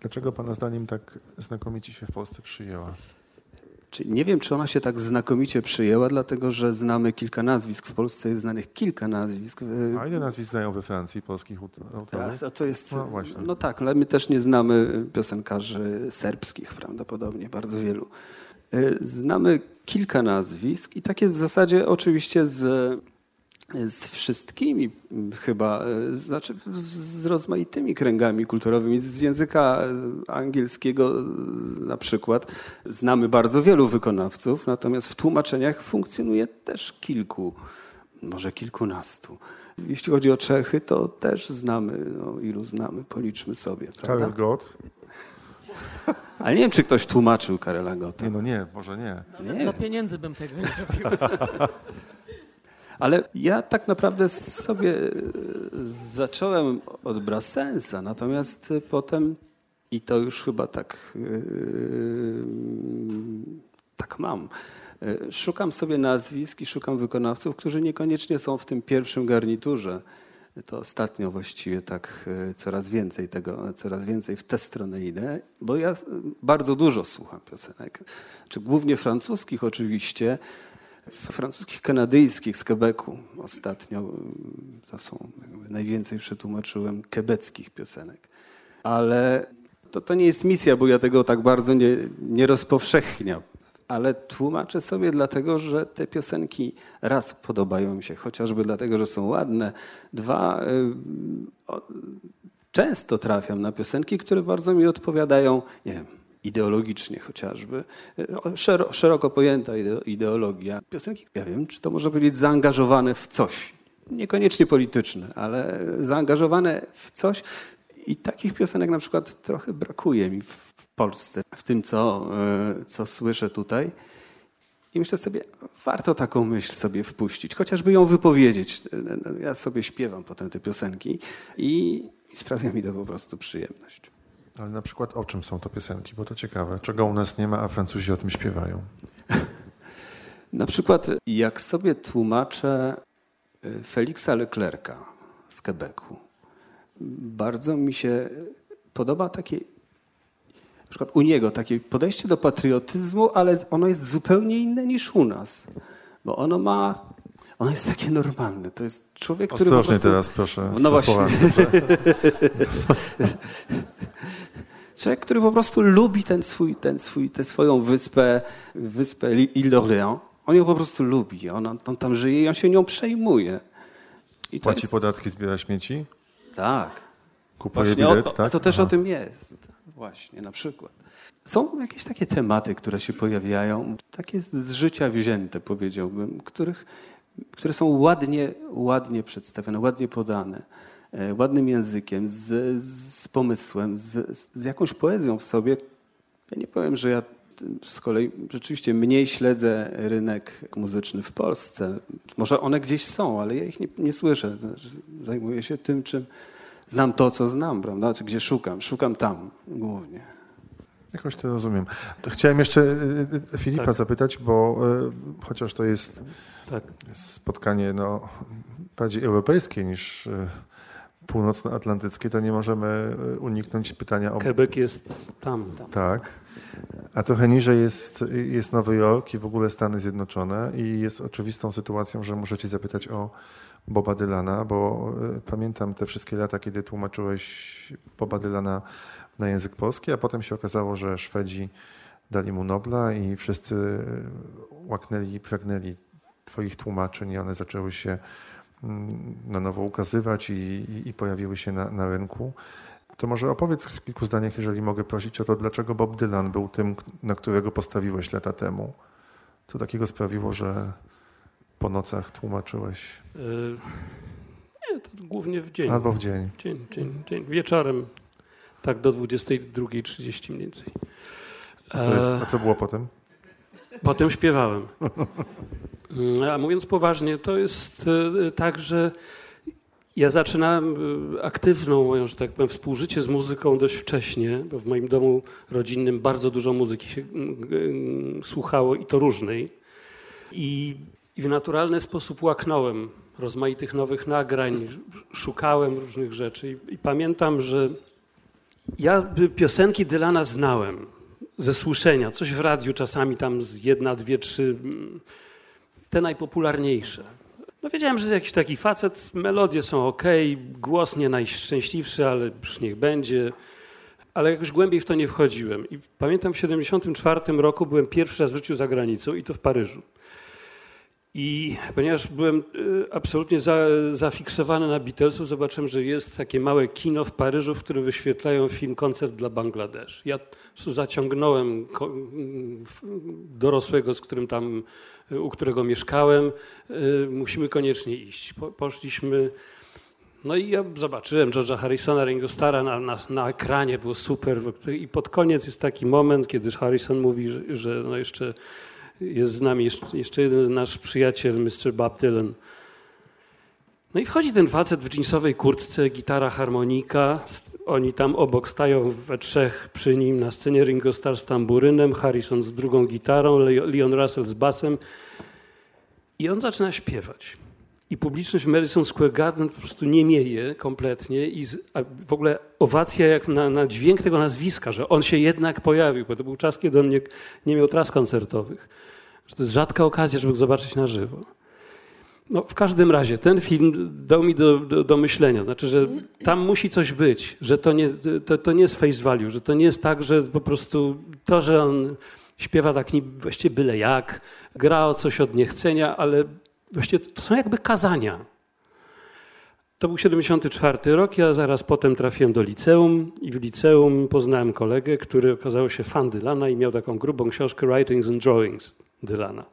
dlaczego Pana zdaniem tak znakomicie się w Polsce przyjęła? Nie wiem, czy ona się tak znakomicie przyjęła, dlatego że znamy kilka nazwisk. W Polsce jest znanych kilka nazwisk. A ile nazwisk znają we Francji polskich aut- autorów? A to jest, No właśnie. no tak, ale my też nie znamy piosenkarzy serbskich prawdopodobnie, bardzo wielu. Y, Znamy kilka nazwisk i tak jest w zasadzie oczywiście z, z wszystkimi chyba, y, znaczy z rozmaitymi kręgami kulturowymi. Z języka angielskiego y, na przykład znamy bardzo wielu wykonawców, natomiast w tłumaczeniach funkcjonuje też kilku, może kilkunastu. Jeśli chodzi o Czechy, to też znamy, no, ilu znamy, policzmy sobie, Karel? Gott? Ale nie wiem, czy ktoś tłumaczył Karela Gotta. Nie, no nie, może nie. Nie. Dla pieniędzy bym tego nie robił. Ale ja tak naprawdę sobie e, zacząłem od Brassensa, natomiast potem, i to już chyba tak, e, tak mam, e, szukam sobie nazwisk i szukam wykonawców, którzy niekoniecznie są w tym pierwszym garniturze. To ostatnio właściwie tak coraz więcej tego, coraz więcej w tę stronę idę, bo ja bardzo dużo słucham piosenek, czy głównie francuskich oczywiście, francuskich, kanadyjskich z Quebecu ostatnio. y, To są, najwięcej przetłumaczyłem quebeckich piosenek. Ale to, to nie jest misja, bo ja tego tak bardzo nie, nie rozpowszechniam. Ale tłumaczę sobie dlatego, że te piosenki raz podobają mi się, chociażby dlatego, że są ładne. Dwa, y, o, często trafiam na piosenki, które bardzo mi odpowiadają, nie wiem, ideologicznie chociażby. Szero, szeroko pojęta ideo- ideologia. Piosenki, ja wiem, czy to można powiedzieć, zaangażowane w coś. Niekoniecznie polityczne, ale zaangażowane w coś. I takich piosenek na przykład trochę brakuje mi w Polsce, w tym, co, e, co słyszę tutaj. I myślę sobie, warto taką myśl sobie wpuścić, chociażby ją wypowiedzieć. Ja sobie śpiewam potem te piosenki i, i sprawia mi to po prostu przyjemność. Ale na przykład o czym są to piosenki? Bo to ciekawe. Czego u nas nie ma, a Francuzi o tym śpiewają? Na przykład, jak sobie tłumaczę y, Felixa Leclerca z Quebecu, bardzo mi się podoba takie, na przykład u niego, takie podejście do patriotyzmu, ale ono jest zupełnie inne niż u nas, bo ono ma ono jest takie normalne. To jest człowiek, który Ostrożnie prostu... teraz, proszę. No właśnie. Człowiek, który po prostu lubi ten swój, ten swój, tę swoją wyspę, wyspę Ile d'Orléans. On ją po prostu lubi. On, on tam żyje i on się nią przejmuje. I Płaci jest, podatki, zbiera śmieci, tak. kupuje Właśnie bilet, o, tak? A to też Aha. o tym jest. Właśnie, na przykład. Są jakieś takie tematy, które się pojawiają, takie z życia wzięte, powiedziałbym, których, które są ładnie, ładnie przedstawione, ładnie podane, e, ładnym językiem, z, z pomysłem, z, z jakąś poezją w sobie. Ja nie powiem, że ja z kolei rzeczywiście mniej śledzę rynek muzyczny w Polsce. Może one gdzieś są, ale ja ich nie, nie słyszę. Znaczy, Zajmuję się tym, czym znam to, co znam, prawda? Czy gdzie szukam. Szukam tam głównie. Jakoś to rozumiem. To chciałem jeszcze y, y, Filipa Tak. zapytać, bo y, chociaż to jest Tak. spotkanie no, bardziej europejskie niż północnoatlantyckie, to nie możemy uniknąć pytania o... Quebec jest tam. Tak. A trochę niżej jest, jest Nowy Jork i w ogóle Stany Zjednoczone i jest oczywistą sytuacją, że muszę cię zapytać o Boba Dylana, bo pamiętam te wszystkie lata, kiedy tłumaczyłeś Boba Dylana na język polski, a potem się okazało, że Szwedzi dali mu Nobla i wszyscy y, łaknęli i pragnęli twoich tłumaczeń i one zaczęły się mm, na nowo ukazywać i, i, i pojawiły się na, na rynku. To może opowiedz w kilku zdaniach, jeżeli mogę prosić o to, dlaczego Bob Dylan był tym, na którego postawiłeś lata temu. Co takiego sprawiło, że po nocach tłumaczyłeś? Y, Nie, to głównie w dzień. Albo w dzień. Dzień, dzień, dzień. Wieczorem, tak do 22.30 mniej więcej. A co, jest, E, a co było potem? Potem śpiewałem. Mm, A mówiąc poważnie, to jest e, tak, że ja zaczynałem e, aktywną moją, że tak powiem, współżycie z muzyką dość wcześnie, bo w moim domu rodzinnym bardzo dużo muzyki się słuchało i to różnej. I, I w naturalny sposób łaknąłem rozmaitych nowych nagrań, szukałem różnych rzeczy. I, i pamiętam, że ja piosenki Dylana znałem ze słyszenia, coś w radiu czasami tam z jedna, dwie, trzy, mm, te najpopularniejsze. No wiedziałem, że jakiś taki facet, melodie są ok, głos nie najszczęśliwszy, ale już niech będzie. Ale jakoś głębiej w to nie wchodziłem. I pamiętam w 1974 roku byłem pierwszy raz w życiu za granicą i to w Paryżu. I ponieważ byłem y, absolutnie za, zafiksowany na Beatlesów, zobaczyłem, że jest takie małe kino w Paryżu, w którym wyświetlają film Koncert dla Bangladesz. Ja zaciągnąłem w- dorosłego, z którym tam, u którego mieszkałem. y, Musimy koniecznie iść. Po, poszliśmy. No i ja zobaczyłem George'a Harrisona, Ringo Starra na, na, na ekranie, było super. I pod koniec jest taki moment, kiedy Harrison mówi, że, że no jeszcze jest z nami jeszcze, jeden nasz przyjaciel, Mr. Bob Dylan. No i wchodzi ten facet w jeansowej kurtce, gitara, harmonika. Oni tam obok stają we trzech przy nim na scenie. Ringo Starr z tamburynem, Harrison z drugą gitarą, Le- Leon Russell z basem. I on zaczyna śpiewać. I publiczność w Madison Square Garden po prostu nie mieje kompletnie i z, w ogóle owacja jak na, na dźwięk tego nazwiska, że on się jednak pojawił, bo to był czas, kiedy on nie, nie miał tras koncertowych. Że to jest rzadka okazja, żeby go zobaczyć na żywo. No, w każdym razie ten film dał mi do, do, do myślenia. Znaczy, że tam musi coś być, że to nie, to, to nie jest face value, że to nie jest tak, że po prostu to, że on śpiewa tak właściwie byle jak, gra o coś od niechcenia, ale właściwie to są jakby kazania. To był 74 rok, ja zaraz potem trafiłem do liceum i w liceum poznałem kolegę, który okazał się fan Dylana i miał taką grubą książkę Writings and Drawings Dylana.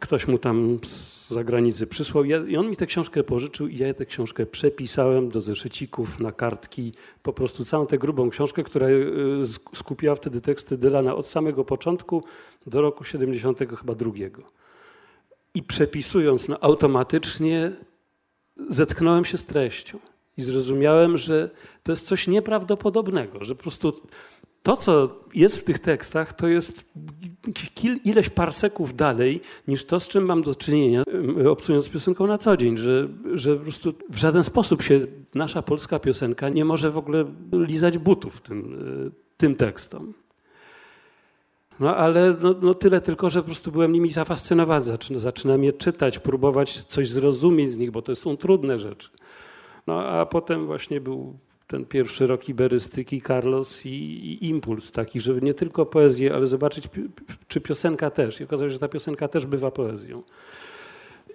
Ktoś mu tam z zagranicy przysłał i on mi tę książkę pożyczył i ja tę książkę przepisałem do zeszycików, na kartki, po prostu całą tę grubą książkę, która y, sk- skupiała wtedy teksty Dylana od samego początku do roku 70 chyba drugiego. I przepisując no, automatycznie zetknąłem się z treścią i zrozumiałem, że to jest coś nieprawdopodobnego, że po prostu to, co jest w tych tekstach, to jest ileś parseków dalej niż to, z czym mam do czynienia, em, obcując piosenką na co dzień, że, że po prostu w żaden sposób się nasza polska piosenka nie może w ogóle lizać butów tym, y, tym tekstom. No ale no, no, tyle tylko, że po prostu byłem nimi zafascynowany. Zaczyna, zaczynam je czytać, próbować coś zrozumieć z nich, bo to są trudne rzeczy. No a potem właśnie był ten pierwszy rok iberystyki, Carlos i, i, impuls taki, żeby nie tylko poezję, ale zobaczyć, czy piosenka też. I okazało się, że ta piosenka też bywa poezją.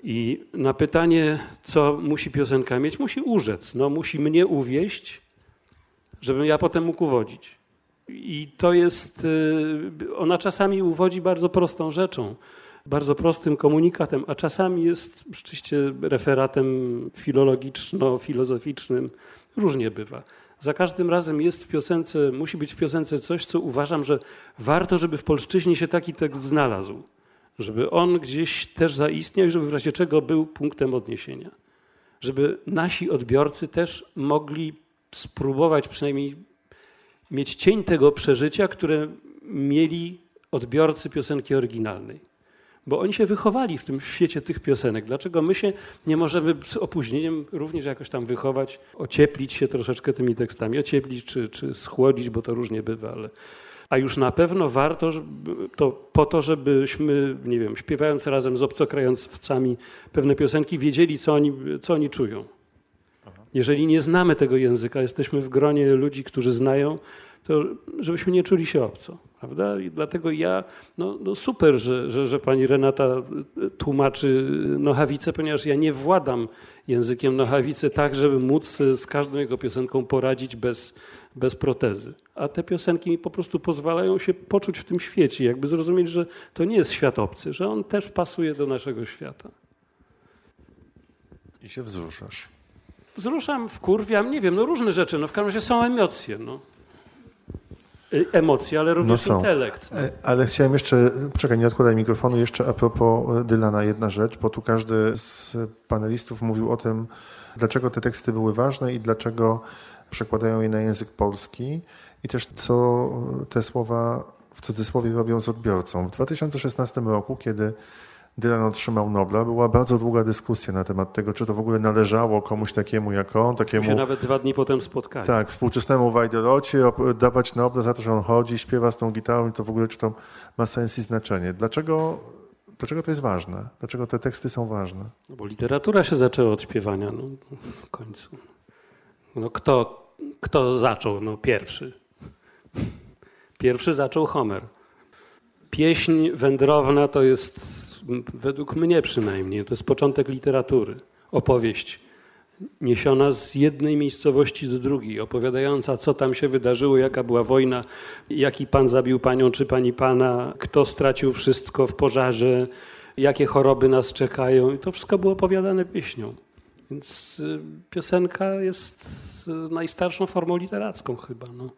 I na pytanie, co musi piosenka mieć, musi urzec. No, musi mnie uwieść, żebym ja potem mógł uwodzić. I to jest, y, ona czasami uwodzi bardzo prostą rzeczą, bardzo prostym komunikatem, a czasami jest rzeczywiście referatem filologiczno-filozoficznym. Różnie bywa. Za każdym razem jest w piosence, musi być w piosence coś, co uważam, że warto, żeby w polszczyźnie się taki tekst znalazł. Żeby on gdzieś też zaistniał i żeby w razie czego był punktem odniesienia. Żeby nasi odbiorcy też mogli spróbować przynajmniej mieć cień tego przeżycia, które mieli odbiorcy piosenki oryginalnej. Bo oni się wychowali w tym świecie tych piosenek. Dlaczego my się nie możemy z opóźnieniem również jakoś tam wychować, ocieplić się troszeczkę tymi tekstami, ocieplić czy, czy schłodzić, bo to różnie bywa, ale a już na pewno warto to po to, żebyśmy, nie wiem, śpiewając razem z obcokrajowcami pewne piosenki, wiedzieli, co oni, co oni czują. Jeżeli nie znamy tego języka, jesteśmy w gronie ludzi, którzy znają, to żebyśmy nie czuli się obco. Prawda? I dlatego ja, no, no super, że, że, że, pani Renata tłumaczy Nochawicę, ponieważ ja nie władam językiem Nochawicy tak, żeby móc z każdą jego piosenką poradzić bez, bez protezy. A te piosenki mi po prostu pozwalają się poczuć w tym świecie, jakby zrozumieć, że to nie jest świat obcy, że on też pasuje do naszego świata. I się wzruszasz wzruszam, wkurwiam, nie wiem, no różne rzeczy, no w każdym razie są emocje, no. Y, emocje, ale również no intelekt. No. E, ale chciałem jeszcze, czekaj, nie odkładaj mikrofonu, jeszcze a propos e, Dylana jedna rzecz, bo tu każdy z panelistów mówił o tym, dlaczego te teksty były ważne i dlaczego przekładają je na język polski i też co te słowa w cudzysłowie robią z odbiorcą. W 2016 roku, kiedy Dylan otrzymał Nobla, była bardzo długa dyskusja na temat tego, czy to w ogóle należało komuś takiemu jak on, takiemu... się nawet dwa dni potem spotkali. Tak, współczesnemu Wajderocie dawać Nobla za to, że on chodzi, śpiewa z tą gitarą i to w ogóle czy to ma sens i znaczenie. Dlaczego, dlaczego to jest ważne? Dlaczego te teksty są ważne? No bo literatura się zaczęła od śpiewania no, w końcu. No kto, kto zaczął? No pierwszy. Pierwszy zaczął Homer. Pieśń wędrowna to jest według mnie przynajmniej, to jest początek literatury. Opowieść niesiona z jednej miejscowości do drugiej, opowiadająca, co tam się wydarzyło, jaka była wojna, jaki pan zabił panią czy pani pana, kto stracił wszystko w pożarze, jakie choroby nas czekają. I to wszystko było opowiadane pieśnią. Więc y, piosenka jest y, najstarszą formą literacką chyba. No.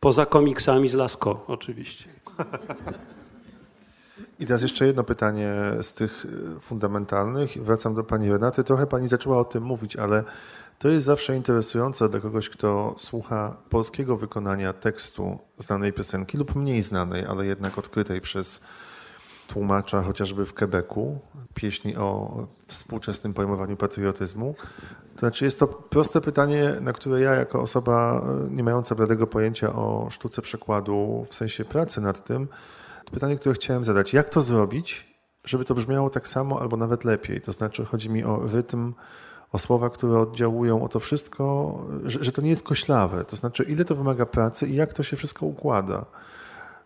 Poza komiksami z Lasko oczywiście. I teraz jeszcze jedno pytanie z tych e, fundamentalnych. Wracam do pani Renaty. Trochę pani zaczęła o tym mówić, ale to jest zawsze interesujące dla kogoś, kto słucha polskiego wykonania tekstu znanej piosenki lub mniej znanej, ale jednak odkrytej przez tłumacza chociażby w Quebecu, pieśni o współczesnym pojmowaniu patriotyzmu. To znaczy jest to proste pytanie, na które ja jako osoba e, nie mająca bladego pojęcia o sztuce przekładu w sensie pracy nad tym, pytanie, które chciałem zadać. Jak to zrobić, żeby to brzmiało tak samo albo nawet lepiej? To znaczy chodzi mi o rytm, o słowa, które oddziałują, o to wszystko, że, że to nie jest koślawe. To znaczy ile to wymaga pracy i jak to się wszystko układa.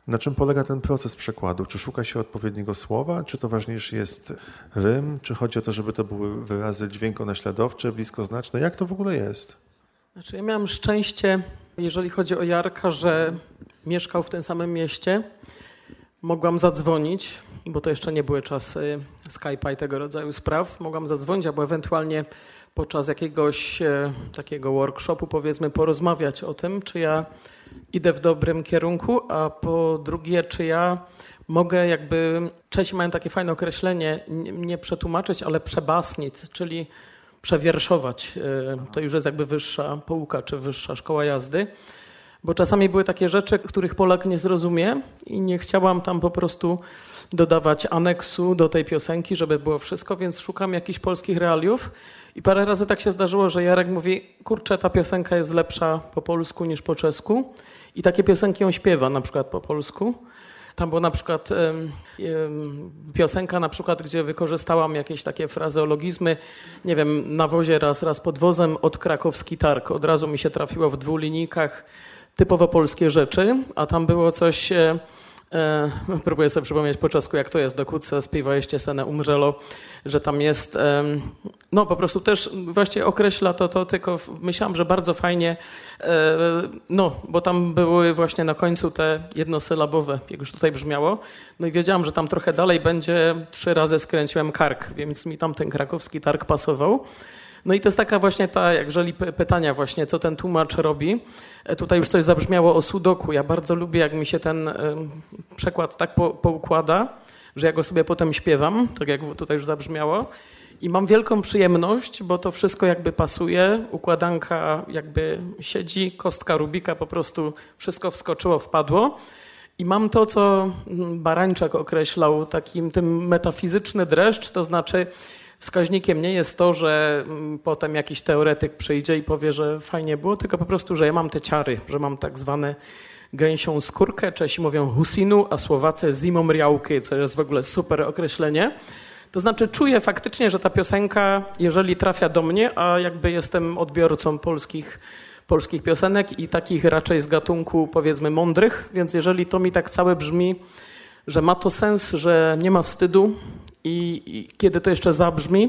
Na czym polega ten proces przekładu? Czy szuka się odpowiedniego słowa, czy to ważniejszy jest rym, czy chodzi o to, żeby to były wyrazy dźwiękonaśladowcze, bliskoznaczne? Jak to w ogóle jest? Znaczy, ja miałam szczęście, jeżeli chodzi o Jarka, że mieszkał w tym samym mieście mogłam zadzwonić, bo to jeszcze nie były czasy Skype'a i tego rodzaju spraw. Mogłam zadzwonić albo ewentualnie podczas jakiegoś e, takiego workshopu, powiedzmy, porozmawiać o tym, czy ja idę w dobrym kierunku, a po drugie, czy ja mogę jakby, Czesi mają takie fajne określenie, nie przetłumaczyć, ale przebasnić, czyli przewierszować. E, to już jest jakby wyższa półka, czy wyższa szkoła jazdy. Bo czasami były takie rzeczy, których Polak nie zrozumie i nie chciałam tam po prostu dodawać aneksu do tej piosenki, żeby było wszystko, więc szukam jakichś polskich realiów. I parę razy tak się zdarzyło, że Jarek mówi, kurczę, ta piosenka jest lepsza po polsku niż po czesku. I takie piosenki on śpiewa, na przykład po polsku. tam była na przykład piosenka, na przykład, gdzie wykorzystałam jakieś takie frazeologizmy, nie wiem, na wozie raz, raz pod wozem od krakowski targ. Od razu mi się trafiło w dwóch linijkach typowo polskie rzeczy, a tam było coś... E, E, próbuję sobie przypomnieć po czasku, jak to jest do kłótce, śpiewaliście senę umrzelo, że tam jest, e, no po prostu też właśnie określa to, to tylko myślałam, że bardzo fajnie, e, no bo tam były właśnie na końcu te jednosylabowe, jak już tutaj brzmiało, no i wiedziałam, że tam trochę dalej będzie, trzy razy skręciłem kark, więc mi tam ten krakowski targ pasował. No i to jest taka właśnie ta, jeżeli pytania właśnie, co ten tłumacz robi. E, tutaj już coś zabrzmiało o sudoku. Ja bardzo lubię, jak mi się ten przekład tak po, poukłada, że ja go sobie potem śpiewam, tak jak tutaj już zabrzmiało. I mam wielką przyjemność, bo to wszystko jakby pasuje, układanka jakby siedzi, kostka Rubika po prostu wszystko wskoczyło, wpadło. I mam to, co mm, Barańczak określał, takim tym metafizyczny dreszcz, to znaczy wskaźnikiem nie jest to, że mm, potem jakiś teoretyk przyjdzie i powie, że fajnie było, tylko po prostu, że ja mam te ciary, że mam tak zwane gęsią skórkę. Czesi mówią husinu, a Słowacy zimomriałky, co jest w ogóle super określenie. To znaczy czuję faktycznie, że ta piosenka, jeżeli trafia do mnie, a jakby jestem odbiorcą polskich, polskich piosenek i takich raczej z gatunku powiedzmy mądrych, więc jeżeli to mi tak całe brzmi, że ma to sens, że nie ma wstydu, i, I, kiedy to jeszcze zabrzmi,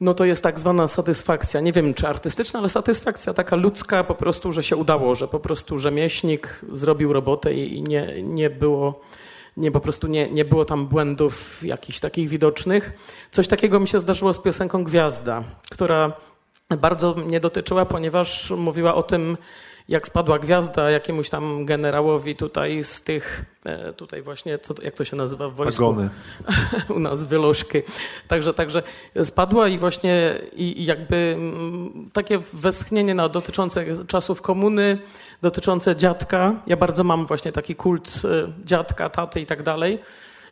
no to jest tak zwana satysfakcja. Nie wiem, czy artystyczna, ale satysfakcja taka ludzka po prostu, że się udało, że po prostu rzemieślnik zrobił robotę i, nie, nie było nie, po prostu nie, nie było tam błędów jakichś takich widocznych. Coś takiego mi się zdarzyło z piosenką Gwiazda, która bardzo mnie dotyczyła, ponieważ mówiła o tym, jak spadła gwiazda jakiemuś tam generałowi tutaj z tych, e, tutaj właśnie, co, jak to się nazywa w wojsku? Pagony. U nas wylożki. Także, także spadła i właśnie i, jakby m, takie westchnienie na dotyczące czasów komuny, dotyczące dziadka. Ja bardzo mam właśnie taki kult e, dziadka, taty i tak dalej.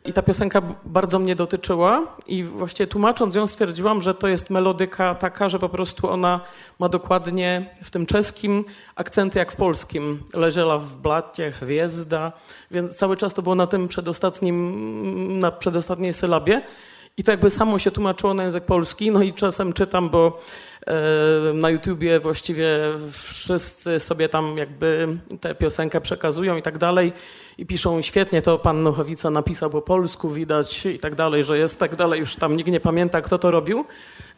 I ta piosenka bardzo mnie dotyczyła i właściwie tłumacząc ją stwierdziłam, że to jest melodyka taka, że po prostu ona ma dokładnie w tym czeskim akcenty jak w polskim. Leżela w blacie, gwiazda, więc cały czas to było na tym przedostatnim, na przedostatniej sylabie. I to jakby samo się tłumaczyło na język polski, no i czasem czytam, bo e, na YouTubie właściwie wszyscy sobie tam jakby tę piosenkę przekazują i tak dalej. I piszą świetnie, to pan Nochowica napisał po polsku, widać i tak dalej, że jest tak dalej, już tam nikt nie pamięta, kto to robił,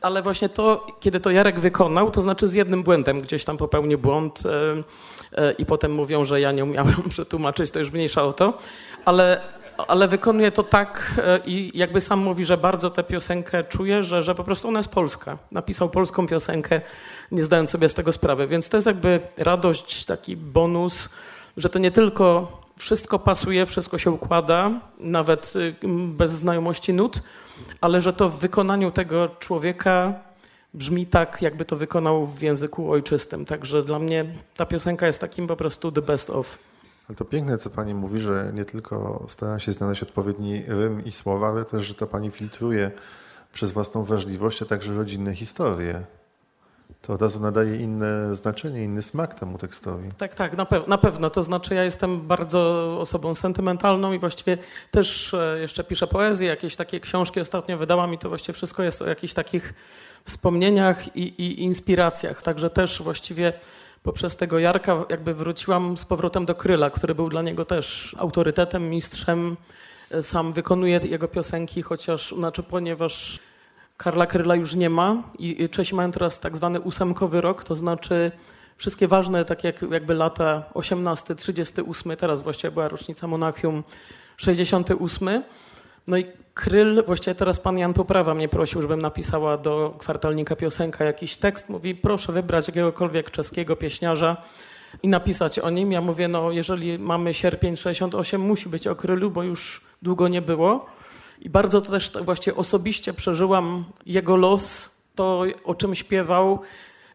ale właśnie to, kiedy to Jarek wykonał, to znaczy z jednym błędem, gdzieś tam popełnił błąd e, e, i potem mówią, że ja nie umiałem przetłumaczyć, to już mniejsza o to, ale ale wykonuje to tak e, i jakby sam mówi, że bardzo tę piosenkę czuje, że, że po prostu ona jest polska. Napisał polską piosenkę, nie zdając sobie z tego sprawy. Więc to jest jakby radość, taki bonus, że to nie tylko wszystko pasuje, wszystko się układa, nawet y, bez znajomości nut, ale że to w wykonaniu tego człowieka brzmi tak, jakby to wykonał w języku ojczystym. Także dla mnie ta piosenka jest takim po prostu the best of. Ale to piękne, co pani mówi, że nie tylko stara się znaleźć odpowiedni rym i słowa, ale też, że to pani filtruje przez własną wrażliwość, a także rodzinne historie. To od razu nadaje inne znaczenie, inny smak temu tekstowi. Tak, tak, na, pe na pewno. To znaczy, ja jestem bardzo osobą sentymentalną i właściwie też e, jeszcze piszę poezję, jakieś takie książki ostatnio wydałam i to właściwie wszystko jest o jakichś takich wspomnieniach i, i inspiracjach. Także też właściwie poprzez tego Jarka jakby wróciłam z powrotem do Kryla, który był dla niego też autorytetem, mistrzem. Sam wykonuje jego piosenki, chociaż, znaczy ponieważ Karla Kryla już nie ma i Czesi mają teraz tak zwany ósemkowy rok, to znaczy wszystkie ważne, takie jak, jakby lata 18, 38, teraz właściwie była rocznica Monachium 68. No i Kryl, właściwie teraz pan Jan Poprawa mnie prosił, żebym napisała do kwartalnika piosenka jakiś tekst. Mówi, proszę wybrać jakiegokolwiek czeskiego pieśniarza i napisać o nim. Ja mówię, no jeżeli mamy sierpień 68, musi być o Krylu, bo już długo nie było. I bardzo to też właśnie osobiście przeżyłam jego los, to o czym śpiewał,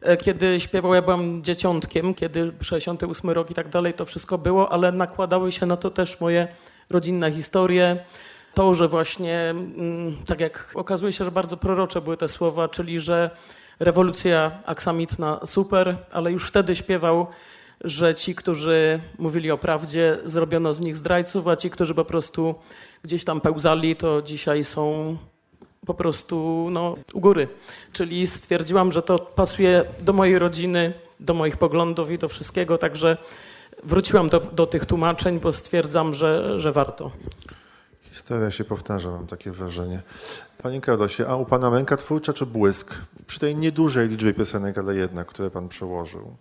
e, kiedy śpiewał, ja byłam dzieciątkiem, kiedy 68 rok i tak dalej, to wszystko było, ale nakładały się na to też moje rodzinne historie, to, że właśnie, mm, tak jak okazuje się, że bardzo prorocze były te słowa, czyli że rewolucja aksamitna super, ale już wtedy śpiewał, że ci, którzy mówili o prawdzie, zrobiono z nich zdrajców, a ci, którzy po prostu gdzieś tam pełzali, to dzisiaj są po prostu no, u góry. Czyli stwierdziłam, że to pasuje do mojej rodziny, do moich poglądów i do wszystkiego, także wróciłam do, do tych tłumaczeń, bo stwierdzam, że, że warto. Historia się powtarza, mam takie wrażenie. Panie Karlosie, a u Pana męka twórcza czy błysk? Przy tej niedużej liczbie piosenek, ale jednak, które Pan przełożył.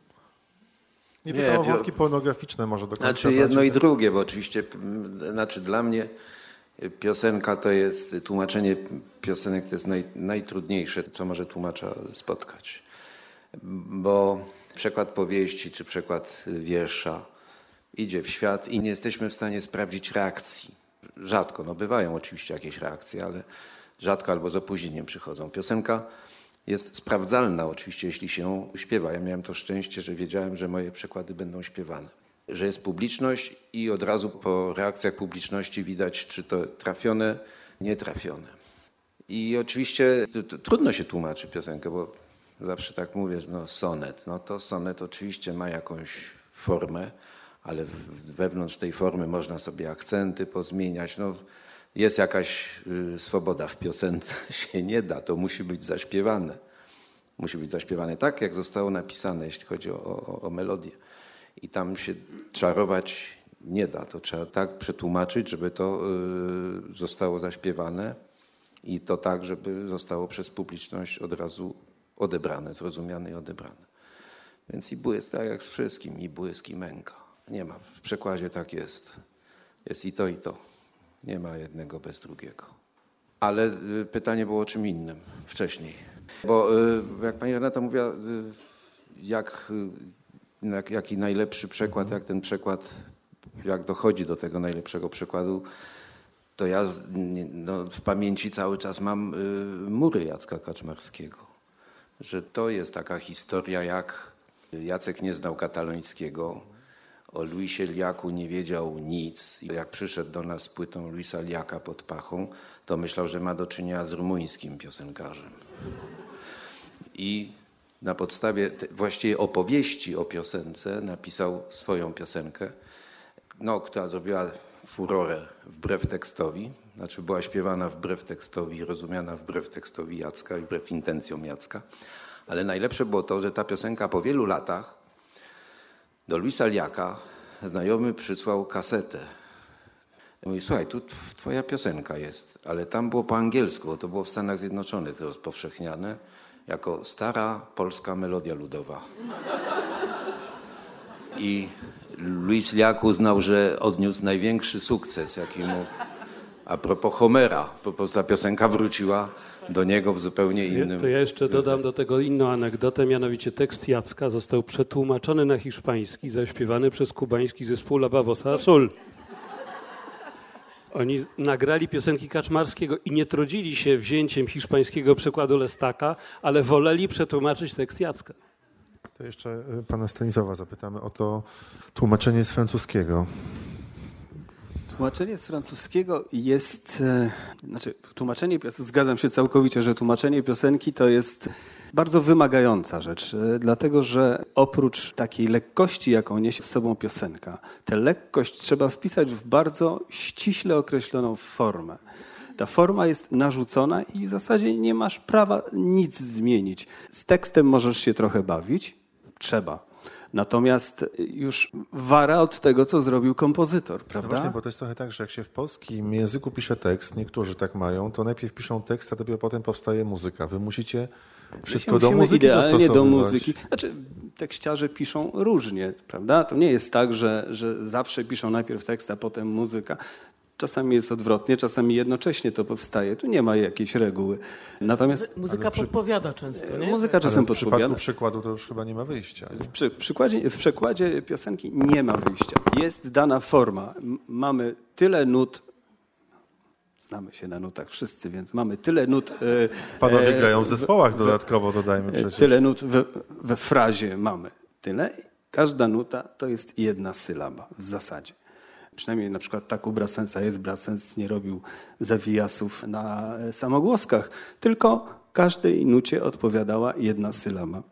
Nie Nie, pytam o wątki pornograficzne może do końca. Znaczy jedno i drugie, bo oczywiście, m, znaczy dla mnie piosenka to jest, tłumaczenie piosenek to jest naj, najtrudniejsze, co może tłumacza spotkać. Bo przekład powieści czy przekład wiersza idzie w świat i nie jesteśmy w stanie sprawdzić reakcji. Rzadko, no bywają oczywiście jakieś reakcje, ale rzadko albo z opóźnieniem przychodzą. Piosenka jest sprawdzalna oczywiście, jeśli się śpiewa. Ja miałem to szczęście, że wiedziałem, że moje przekłady będą śpiewane. Że jest publiczność i od razu po reakcjach publiczności widać, czy to trafione, nietrafione. I oczywiście trudno się tłumaczy piosenkę, bo zawsze tak mówię, no sonet. No to sonet oczywiście ma jakąś formę, ale wewnątrz tej formy można sobie akcenty pozmieniać. No, jest jakaś y, swoboda w piosence, się nie da, to musi być zaśpiewane. Musi być zaśpiewane tak, jak zostało napisane, jeśli chodzi o, o, o melodię. I tam się czarować nie da. To trzeba tak przetłumaczyć, żeby to y, zostało zaśpiewane i to tak, żeby zostało przez publiczność od razu odebrane, zrozumiane i odebrane. Więc i błysk, tak jak z wszystkim, i błysk, i męka. Nie ma. W przekładzie tak jest. Jest i to, i to. Nie ma jednego bez drugiego. Ale y, pytanie było o czym innym wcześniej. Bo y, jak pani Renata mówiła, y, jak, jak, jaki najlepszy przekład, jak ten przekład, jak dochodzi do tego najlepszego przekładu, to ja no, w pamięci cały czas mam mury Jacka Kaczmarskiego. Że to jest taka historia, jak Jacek nie znał katalońskiego, o Luisie Liaku nie wiedział nic. Jak przyszedł do nas z płytą Luisa Liaka pod pachą, to myślał, że ma do czynienia z rumuńskim piosenkarzem. I na podstawie właściwie opowieści o piosence napisał swoją piosenkę, no, która zrobiła furorę wbrew tekstowi, znaczy była śpiewana wbrew tekstowi, rozumiana wbrew tekstowi Jacka i wbrew intencjom Jacka. Ale najlepsze było to, że ta piosenka po wielu latach do Luisa Liaka znajomy przysłał kasetę. Mówi, słuchaj, tu tw- twoja piosenka jest, ale tam było po angielsku, bo to było w Stanach Zjednoczonych rozpowszechniane jako stara polska melodia ludowa. I Luis Liak uznał, że odniósł największy sukces, jaki mógł. A propos Homera, po prostu ta piosenka wróciła do niego w zupełnie innym... To ja jeszcze dodam do tego inną anegdotę, mianowicie tekst Jacka został przetłumaczony na hiszpański, zaśpiewany przez kubański zespół La Babosa Azul. Oni nagrali piosenki Kaczmarskiego i nie trudzili się wzięciem hiszpańskiego przekładu Lestaka, ale woleli przetłumaczyć tekst Jacka. To jeszcze y, pana Stanisława zapytamy o to tłumaczenie z francuskiego. Tłumaczenie z francuskiego jest, e, znaczy tłumaczenie piosenki, zgadzam się całkowicie, że tłumaczenie piosenki to jest bardzo wymagająca rzecz, e, dlatego że oprócz takiej lekkości, jaką niesie z sobą piosenka, tę lekkość trzeba wpisać w bardzo ściśle określoną formę. Ta forma jest narzucona i w zasadzie nie masz prawa nic zmienić. Z tekstem możesz się trochę bawić, trzeba. Natomiast już wara od tego, co zrobił kompozytor, No prawda? właśnie, bo to jest trochę tak, że jak się w polskim języku pisze tekst, niektórzy tak mają, to najpierw piszą tekst, a dopiero potem powstaje muzyka. Wy musicie wszystko do muzyki idealnie do muzyki. Znaczy, tekściarze piszą różnie, prawda? To nie jest tak, że, że zawsze piszą najpierw tekst, a potem muzyka. Czasami jest odwrotnie, czasami jednocześnie to powstaje. Tu nie ma jakiejś reguły. Natomiast Muzyka podpowiada często, nie? muzyka czasem Ale w przypadku podpowiada. przykładu to już chyba nie ma wyjścia. Nie? W, przy, przykładzie, w przekładzie piosenki nie ma wyjścia. Jest dana forma. M- Mamy tyle nut. Znamy się na nutach wszyscy, więc mamy tyle nut. e, Panowie e, grają w w- zespołach w- dodatkowo, dodajmy E, przecież. Tyle nut we, we frazie mamy. Tyle. Każda nuta to jest jedna sylaba w zasadzie. Przynajmniej na przykład tak u Brassensa jest. Brassens nie robił zawijasów na e, samogłoskach, tylko każdej nucie odpowiadała jedna sylaba.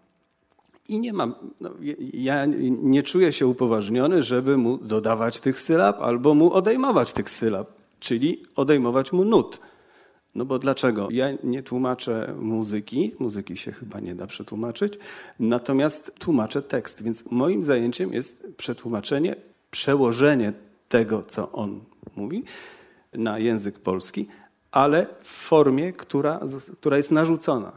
I nie mam, no, ja nie czuję się upoważniony, żeby mu dodawać tych sylab albo mu odejmować tych sylab, czyli odejmować mu nut. No bo dlaczego? Ja nie tłumaczę muzyki, muzyki się chyba nie da przetłumaczyć, natomiast tłumaczę tekst, więc moim zajęciem jest przetłumaczenie, przełożenie tego, co on mówi na język polski, ale w formie, która, która jest narzucona.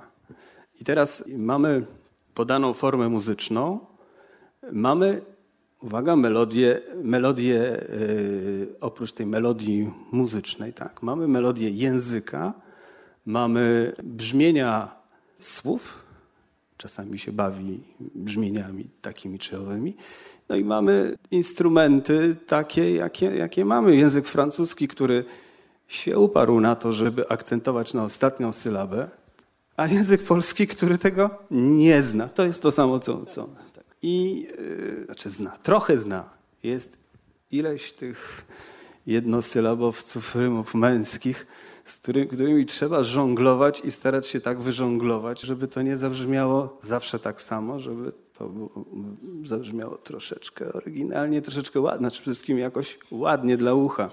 I teraz mamy podaną formę muzyczną, mamy, uwaga, melodię, melodię yy, oprócz tej melodii muzycznej, tak, mamy melodię języka, mamy brzmienia słów, czasami się bawi brzmieniami takimi czy owymi, no i mamy instrumenty takie, jakie, jakie mamy. Język francuski, który się uparł na to, żeby akcentować na ostatnią sylabę, a język polski, który tego nie zna. To jest to samo, co. co I yy, znaczy zna, trochę zna. Jest ileś tych jednosylabowców, rymów męskich, z którymi, którymi trzeba żonglować i starać się tak wyżonglować, żeby to nie zabrzmiało zawsze tak samo, żeby to zabrzmiało troszeczkę oryginalnie, troszeczkę ładnie, znaczy przede wszystkim jakoś ładnie dla ucha.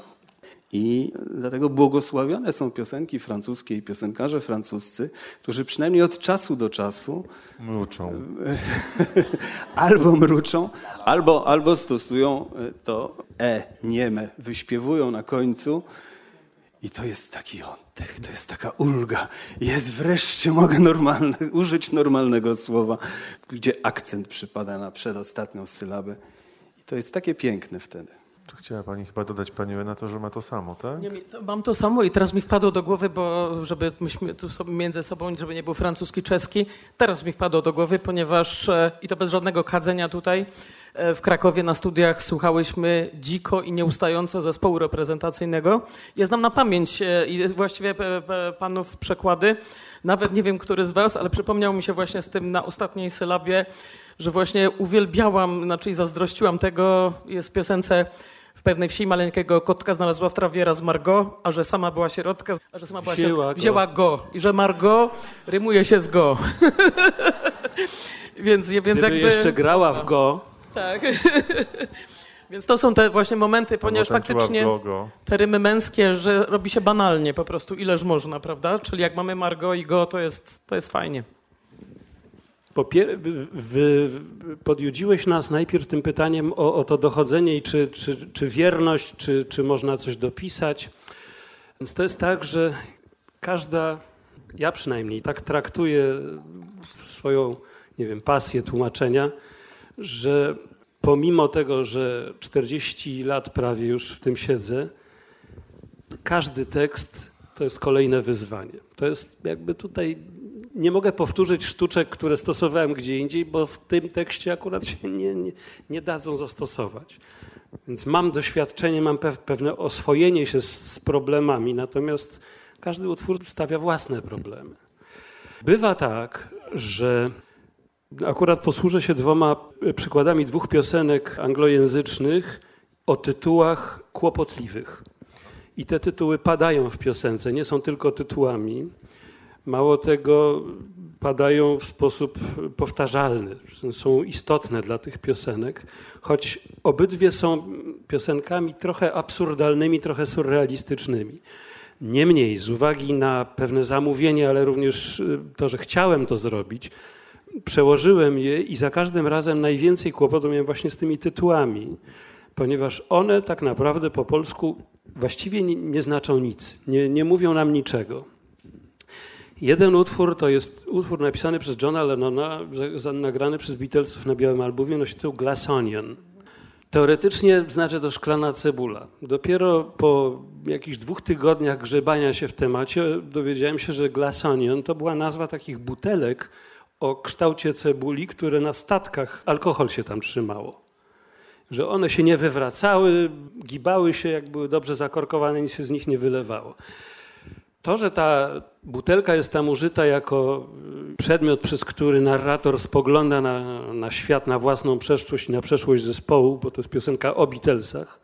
I dlatego błogosławione są piosenki francuskie i piosenkarze francuscy, którzy przynajmniej od czasu do czasu mruczą. albo mruczą, albo, albo stosują to e nieme, wyśpiewują na końcu. I to jest taki oddech, to jest taka ulga. Jest wreszcie mogę normalne, użyć normalnego słowa, gdzie akcent przypada na przedostatnią sylabę. I to jest takie piękne wtedy. Chciała Pani chyba dodać, Pani to, że ma to samo, tak? Nie, mam to samo i teraz mi wpadło do głowy, bo żeby myśmy tu sobie między sobą, żeby nie był francuski, czeski, teraz mi wpadło do głowy, ponieważ, e, i to bez żadnego kadzenia tutaj, w Krakowie na studiach słuchałyśmy dziko i nieustająco zespołu reprezentacyjnego. Ja znam na pamięć e, i właściwie panów przekłady. Nawet nie wiem, który z was, ale przypomniał mi się właśnie z tym na ostatniej sylabie, że właśnie uwielbiałam, znaczy zazdrościłam tego, jest w piosence w pewnej wsi maleńkiego kotka znalazła w trawie raz Margo, a że sama była sierotka, a że sama była wzięła, sierotka, go. wzięła go. I że Margo rymuje się z go. więc, więc Gdyby jakby... jeszcze grała w go. Tak. Więc to są te właśnie momenty, ponieważ faktycznie te rymy męskie, że robi się banalnie po prostu, ileż można, prawda? Czyli jak mamy Margo i go, to jest, to jest fajnie. Popier- wy podjudziłeś nas najpierw tym pytaniem o, o to dochodzenie i czy, czy, czy wierność, czy, czy można coś dopisać. Więc to jest tak, że każda, ja przynajmniej tak traktuję swoją, nie wiem, pasję tłumaczenia, że pomimo tego, że 40 lat prawie już w tym siedzę, każdy tekst to jest kolejne wyzwanie. To jest jakby tutaj nie mogę powtórzyć sztuczek, które stosowałem gdzie indziej, bo w tym tekście akurat się nie, nie, nie dadzą zastosować. Więc mam doświadczenie, mam pewne oswojenie się z, z problemami, natomiast każdy utwór stawia własne problemy. Bywa tak, że akurat posłużę się dwoma przykładami dwóch piosenek anglojęzycznych o tytułach kłopotliwych. I te tytuły padają w piosence, nie są tylko tytułami. Mało tego, padają w sposób powtarzalny, są istotne dla tych piosenek, choć obydwie są piosenkami trochę absurdalnymi, trochę surrealistycznymi. Niemniej, z uwagi na pewne zamówienie, ale również y, to, że chciałem to zrobić, przełożyłem je i za każdym razem najwięcej kłopotu miałem właśnie z tymi tytułami, ponieważ one tak naprawdę po polsku właściwie nie, nie znaczą nic, nie, nie mówią nam niczego. Jeden utwór to jest utwór napisany przez Johna Lennona, nagrany przez Beatlesów na białym albumie, nosi tytuł Glass Onion. Teoretycznie znaczy to szklana cebula. Dopiero po jakichś dwóch tygodniach grzebania się w temacie dowiedziałem się, że Glass Onion to była nazwa takich butelek o kształcie cebuli, które na statkach alkohol się tam trzymało. Że one się nie wywracały, gibały się, jak były dobrze zakorkowane, nic się z nich nie wylewało. To, że ta butelka jest tam użyta jako y, przedmiot, przez który narrator spogląda na, na świat, na własną przeszłość i na przeszłość zespołu, bo to jest piosenka o Beatlesach,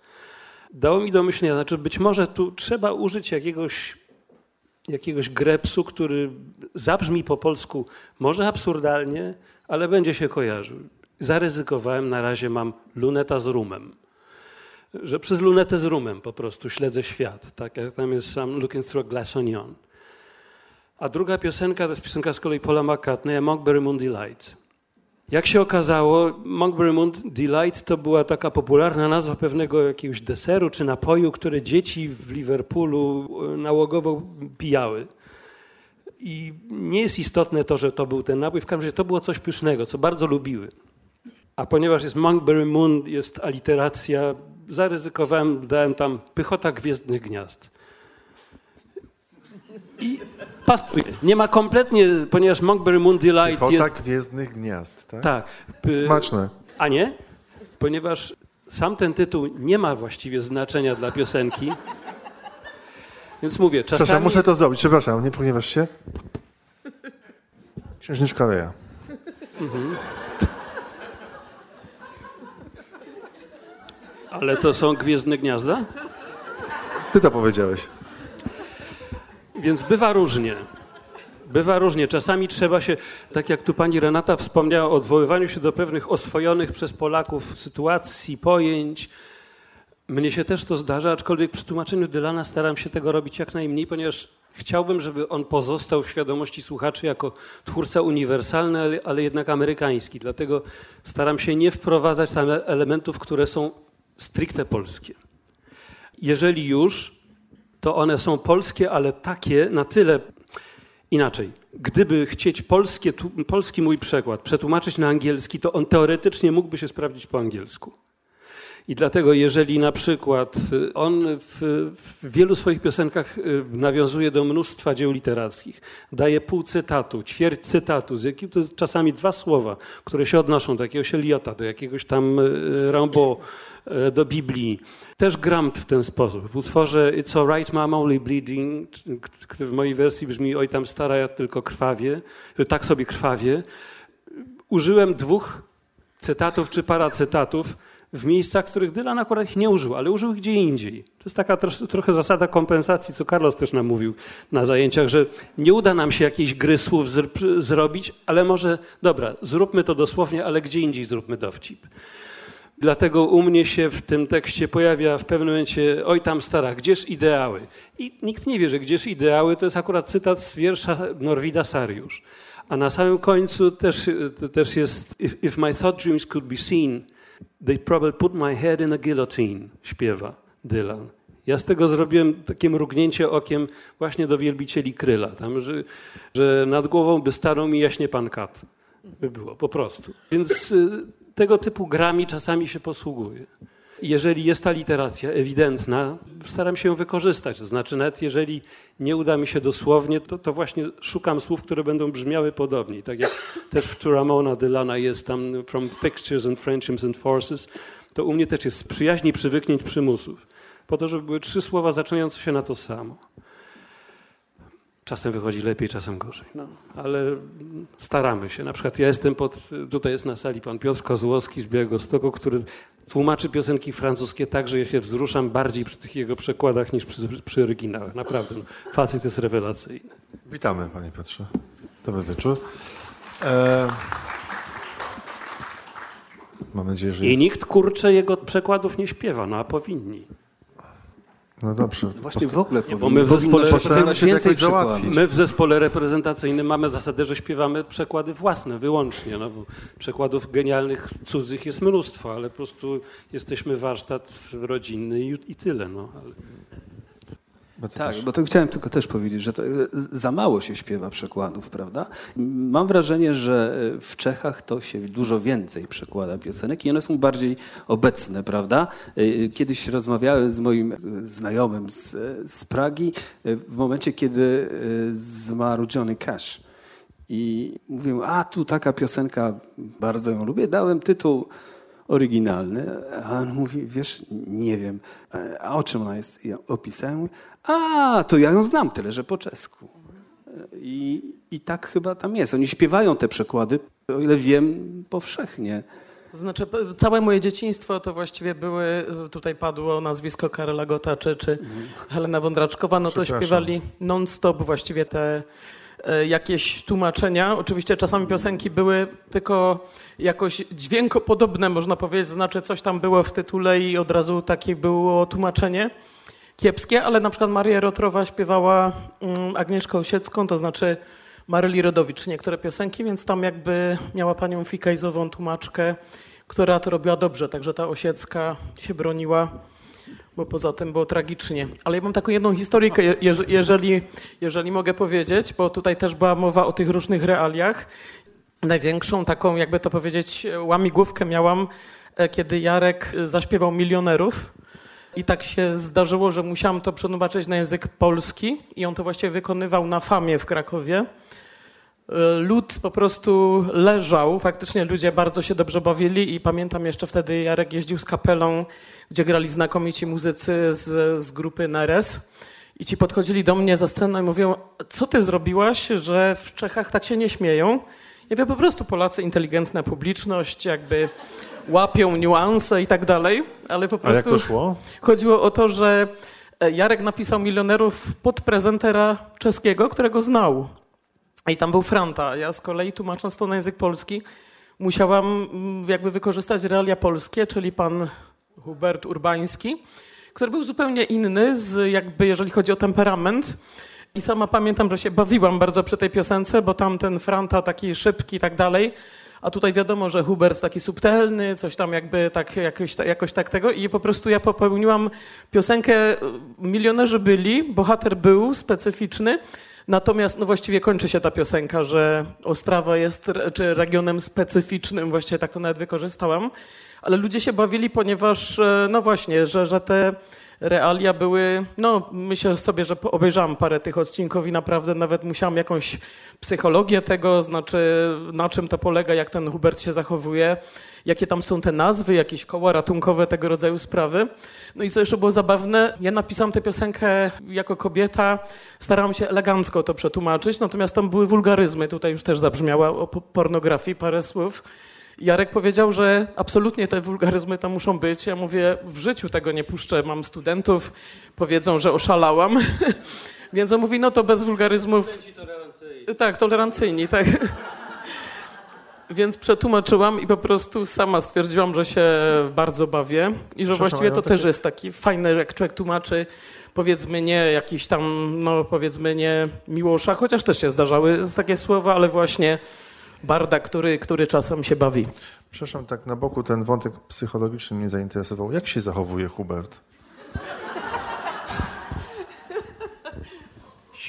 dało mi do myślenia, znaczy być może tu trzeba użyć jakiegoś, jakiegoś grepsu, który zabrzmi po polsku może absurdalnie, ale będzie się kojarzył. Zaryzykowałem, na razie mam luneta z rumem. Że przez lunetę z rumem po prostu śledzę świat. Tak jak tam jest I'm looking through a glass onion. A druga piosenka to jest piosenka z kolei Paula McCartneya, Monkberry Moon Delight. Jak się okazało, Monkberry Moon Delight to była taka popularna nazwa pewnego jakiegoś deseru czy napoju, które dzieci w Liverpoolu e, nałogowo pijały. I nie jest istotne to, że to był ten napój, w każdym razie to było coś pysznego, co bardzo lubiły. A ponieważ jest Monkberry Moon, jest aliteracja, zaryzykowałem, dałem tam pychota gwiezdnych gniazd. I pasuje. Nie ma kompletnie, ponieważ Monkberry Moon Delight Piechota jest... Gwiezdnych Gniazd, tak? Tak. Smaczne. A nie? Ponieważ sam ten tytuł nie ma właściwie znaczenia dla piosenki. Więc mówię, czasami... Przepraszam, muszę to zrobić. Przepraszam, nie pogniewasz się? Księżniczka Leja. Ale to są Gwiezdne Gniazda? Ty to powiedziałeś. Więc bywa różnie. Bywa różnie. Czasami trzeba się, tak jak tu pani Renata wspomniała, o odwoływaniu się do pewnych oswojonych przez Polaków sytuacji, pojęć. Mnie się też to zdarza, aczkolwiek przy tłumaczeniu Dylana staram się tego robić jak najmniej, ponieważ chciałbym, żeby on pozostał w świadomości słuchaczy jako twórca uniwersalny, ale, ale jednak amerykański. Dlatego staram się nie wprowadzać tam elementów, które są stricte polskie. Jeżeli już, to one są polskie, ale takie na tyle inaczej. Gdyby chcieć polskie, tu- polski mój przekład przetłumaczyć na angielski, to on teoretycznie mógłby się sprawdzić po angielsku. I dlatego, jeżeli na przykład y, on w, w wielu swoich piosenkach y, nawiązuje do mnóstwa dzieł literackich, daje pół cytatu, ćwierć cytatu, z jakim to czasami dwa słowa, które się odnoszą do jakiegoś Eliota, do jakiegoś tam y, y, do Biblii. Też gram w ten sposób. W utworze It's alright, mama, only bleeding, który w mojej wersji brzmi Oj tam stara, ja tylko krwawie, tak sobie krwawie. Użyłem dwóch cytatów czy paracytatów w miejscach, których Dylan akurat ich nie użył, ale użył ich gdzie indziej. To jest taka trosz, trochę zasada kompensacji, co Carlos też nam mówił na zajęciach, że nie uda nam się jakiejś gry słów zr- zrobić, ale może, dobra, zróbmy to dosłownie, ale gdzie indziej zróbmy dowcip. Dlatego u mnie się w tym tekście pojawia w pewnym momencie oj tam stara, gdzież ideały? I nikt nie wie, że gdzież ideały to jest akurat cytat z wiersza Norwida Sariusz. A na samym końcu też, też jest if, if my thought dreams could be seen, they probably put my head in a guillotine, śpiewa Dylan. Ja z tego zrobiłem takie mrugnięcie okiem właśnie do wielbicieli Kryla, tam, że, że nad głową by stanął mi jaśnie pan kat. By było, po prostu. Więc y, tego typu grami czasami się posługuje. Jeżeli jest ta literacja ewidentna, staram się ją wykorzystać. To znaczy, nawet jeżeli nie uda mi się dosłownie, to, to właśnie szukam słów, które będą brzmiały podobnie. Tak jak też w Turamona Dylana jest tam from fixtures and friendships and forces, to u mnie też jest z przyjaźni, przywyknięć, przymusów. Po to, żeby były trzy słowa zaczynające się na to samo. Czasem wychodzi lepiej, czasem gorzej. No, ale staramy się. Na przykład ja jestem pod, tutaj jest na sali pan Piotr Kozłowski z Białegostoku, który tłumaczy piosenki francuskie tak, że ja się wzruszam bardziej przy tych jego przekładach niż przy, przy oryginałach. Naprawdę. No, facet jest rewelacyjny. Witamy, panie Piotrze. Dobry wieczór. E... Mam nadzieję, że I jest... nikt, kurczę, jego przekładów nie śpiewa, no a powinni. No dobrze. Właśnie w ogóle bo my w zespole- Postaramy się więcej załatwić. My w zespole reprezentacyjnym mamy zasadę, że śpiewamy przekłady własne wyłącznie. No, bo przekładów genialnych cudzych jest mnóstwo, ale po prostu jesteśmy warsztat rodzinny i, i tyle. No. Ale... Tak, proszę. bo to chciałem tylko też powiedzieć, że to e, za mało się śpiewa przekładów, prawda? Mam wrażenie, że e, w Czechach to się dużo więcej przekłada piosenek i one są bardziej obecne, prawda? E, Kiedyś rozmawiałem z moim znajomym z, z Pragi w momencie, kiedy zmarł Johnny Cash. I mówię, a tu taka piosenka, bardzo ją lubię, dałem tytuł oryginalny, a on mówi, wiesz, nie wiem, a o czym ona jest? Ja opisałem, a, to ja ją znam, tyle że po czesku. I, I tak chyba tam jest. Oni śpiewają te przekłady, o ile wiem, powszechnie. To znaczy, całe moje dzieciństwo to właściwie były, y, tutaj padło nazwisko Karola Gota czy, czy Helena Wądraczkowa, no to śpiewali non-stop właściwie te e, jakieś tłumaczenia. Oczywiście czasami piosenki były tylko jakoś dźwiękopodobne, można powiedzieć, znaczy coś tam było w tytule i od razu takie było tłumaczenie kiepskie, ale na przykład Maria Rotrowa śpiewała mm, Agnieszkę Osiecką, to znaczy Maryli Rodowicz niektóre piosenki, więc tam jakby miała panią Fikajzową tłumaczkę, która to robiła dobrze, także ta Osiecka się broniła, bo poza tym było tragicznie. Ale ja mam taką jedną historyjkę, jeżeli, jeżeli mogę powiedzieć, bo tutaj też była mowa o tych różnych realiach. Największą taką, jakby to powiedzieć, łamigłówkę miałam, e, kiedy Jarek zaśpiewał Milionerów. I tak się zdarzyło, że musiałam to przetłumaczyć na język polski i on to właściwie wykonywał na famie w Krakowie. E, lud po prostu leżał, faktycznie ludzie bardzo się dobrze bawili i pamiętam jeszcze wtedy Jarek jeździł z kapelą, gdzie grali znakomici muzycy z, z grupy Neres i ci podchodzili do mnie za sceną i mówią, co ty zrobiłaś, że w Czechach tak się nie śmieją? Ja wiem, po prostu Polacy, inteligentna publiczność, jakby łapią niuanse i tak dalej, ale po prostu... A jak to szło? Chodziło o to, że e, Jarek napisał Milionerów pod prezentera czeskiego, którego znał. I tam był Franta. Ja z kolei tłumacząc to na język polski musiałam mm, jakby wykorzystać realia polskie, czyli pan Hubert Urbański, który był zupełnie inny, z jakby jeżeli chodzi o temperament. I sama pamiętam, że się bawiłam bardzo przy tej piosence, bo tam ten Franta taki szybki i tak dalej. A tutaj wiadomo, że Hubert taki subtelny, coś tam jakby tak, jakoś, jakoś tak tego. I po prostu ja popełniłam piosenkę Milionerzy byli, bohater był specyficzny. Natomiast no właściwie kończy się ta piosenka, że Ostrawa jest czy regionem specyficznym, właściwie tak to nawet wykorzystałam. Ale ludzie się bawili, ponieważ e, no właśnie, że, że te realia były, no myślę sobie, że obejrzałam parę tych odcinków i naprawdę nawet musiałam jakąś psychologię tego, znaczy na czym to polega, jak ten Hubert się zachowuje, jakie tam są te nazwy, jakieś koła ratunkowe, tego rodzaju sprawy. No i co jeszcze było zabawne, ja napisałam tę piosenkę jako kobieta, starałam się elegancko to przetłumaczyć, natomiast tam były wulgaryzmy, tutaj już też zabrzmiała o pornografii parę słów. Jarek powiedział, że absolutnie te wulgaryzmy tam muszą być. Ja mówię, w życiu tego nie puszczę, mam studentów, powiedzą, że oszalałam. Więc on mówi, no to bez wulgaryzmów. Tak, tolerancyjni, tak. Więc przetłumaczyłam i po prostu sama stwierdziłam, że się bardzo bawię i że właściwie to też jest taki fajny, jak człowiek tłumaczy, powiedzmy nie jakiś tam, no powiedzmy nie Miłosza, chociaż też się zdarzały takie słowa, ale właśnie barda, który, który czasem się bawi. Przepraszam, tak na boku ten wątek psychologiczny mnie zainteresował. Jak się zachowuje Hubert?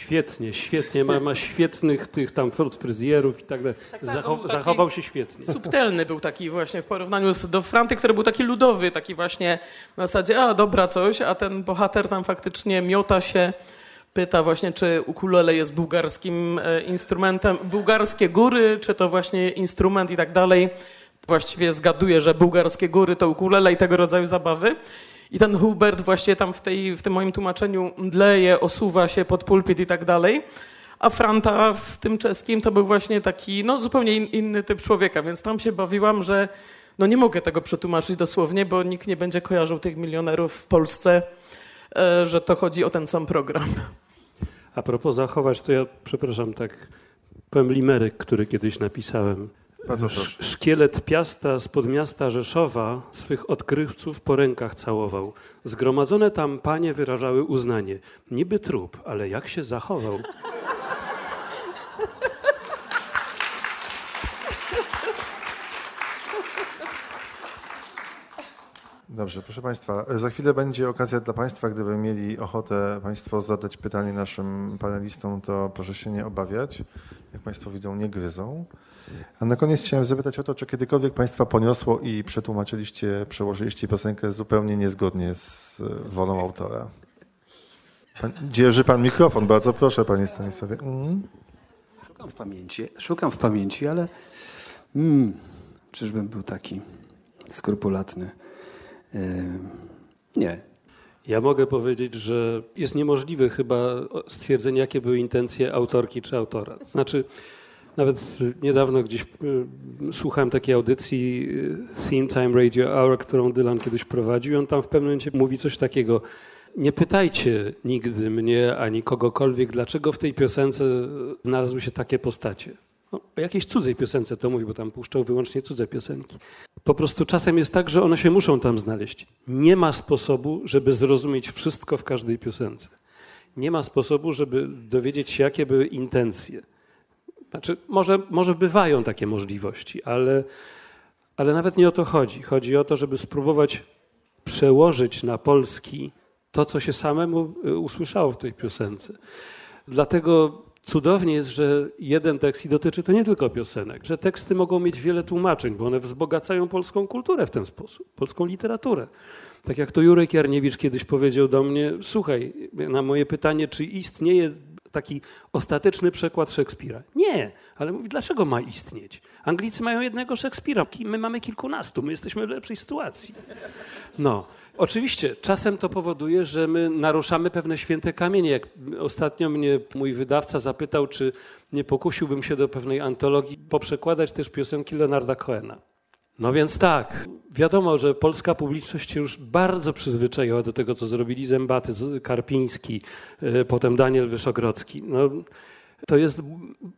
Świetnie, świetnie. Ma, ma świetnych tych tam fryzjerów i tak dalej. Tak, tak, Zachow, zachował się świetnie. Subtelny był taki właśnie w porównaniu do Franty, który był taki ludowy, taki właśnie na zasadzie, a dobra coś, a ten bohater tam faktycznie miota się pyta właśnie, czy ukulele jest bułgarskim e, instrumentem, bułgarskie góry, czy to właśnie instrument i tak dalej. Właściwie zgaduję, że bułgarskie góry to ukulele i tego rodzaju zabawy. I ten Hubert właśnie tam w, tej, w tym moim tłumaczeniu mdleje, osuwa się pod pulpit i tak dalej. A Franta w tym czeskim to był właśnie taki no, zupełnie in, inny typ człowieka, więc tam się bawiłam, że no, nie mogę tego przetłumaczyć dosłownie, bo nikt nie będzie kojarzył tych milionerów w Polsce, e, że to chodzi o ten sam program. A propos zachować, to ja, przepraszam, tak powiem limeryk, który kiedyś napisałem. Bardzo proszę. Szkielet Piasta z podmiasta Rzeszowa swych odkrywców po rękach całował. Zgromadzone tam panie wyrażały uznanie. Niby trup, ale jak się zachował? Dobrze, proszę Państwa, za chwilę będzie okazja dla Państwa, gdyby mieli ochotę Państwo zadać pytanie naszym panelistom, to proszę się nie obawiać. Jak Państwo widzą, nie gryzą. A na koniec chciałem zapytać o to, czy kiedykolwiek Państwa poniosło i przetłumaczyliście, przełożyliście piosenkę zupełnie niezgodnie z wolą autora. Pan, dzierży Pan mikrofon, bardzo proszę Panie Stanisławie. Mm. Szukam w pamięci, szukam w pamięci, ale mm, czyżbym był taki skrupulatny. Yy, nie. Ja mogę powiedzieć, że jest niemożliwe chyba stwierdzenie, jakie były intencje autorki czy autora. Znaczy, nawet niedawno gdzieś y, słuchałem takiej audycji y, Theme Time Radio Hour, którą Dylan kiedyś prowadził. On tam w pewnym momencie mówi coś takiego. nie pytajcie nigdy mnie ani kogokolwiek, dlaczego w tej piosence znalazły się takie postacie. No, o jakiejś cudzej piosence to mówi, bo tam puszczał wyłącznie cudze piosenki. Po prostu czasem jest tak, że one się muszą tam znaleźć. Nie ma sposobu, żeby zrozumieć wszystko w każdej piosence. Nie ma sposobu, żeby dowiedzieć się, jakie były intencje. Znaczy, może, może bywają takie możliwości, ale, ale nawet nie o to chodzi. Chodzi o to, żeby spróbować przełożyć na polski to, co się samemu y, usłyszało w tej piosence. Dlatego cudownie jest, że jeden tekst i dotyczy to nie tylko piosenek, że teksty mogą mieć wiele tłumaczeń, bo one wzbogacają polską kulturę w ten sposób, polską literaturę. Tak jak to Jurek Jarniewicz kiedyś powiedział do mnie, słuchaj, na moje pytanie, czy istnieje taki ostateczny przekład Szekspira. Nie, ale mówi, dlaczego ma istnieć? Anglicy mają jednego Szekspira, my mamy kilkunastu, my jesteśmy w lepszej sytuacji. No. Oczywiście, czasem to powoduje, że my naruszamy pewne święte kamienie. Jak ostatnio mnie mój wydawca zapytał, czy nie pokusiłbym się do pewnej antologii poprzekładać też piosenki Leonarda Cohena. No więc tak, wiadomo, że polska publiczność się już bardzo przyzwyczaiła do tego, co zrobili Zębaty, Karpiński, e, potem Daniel Wyszogrodzki. No, to jest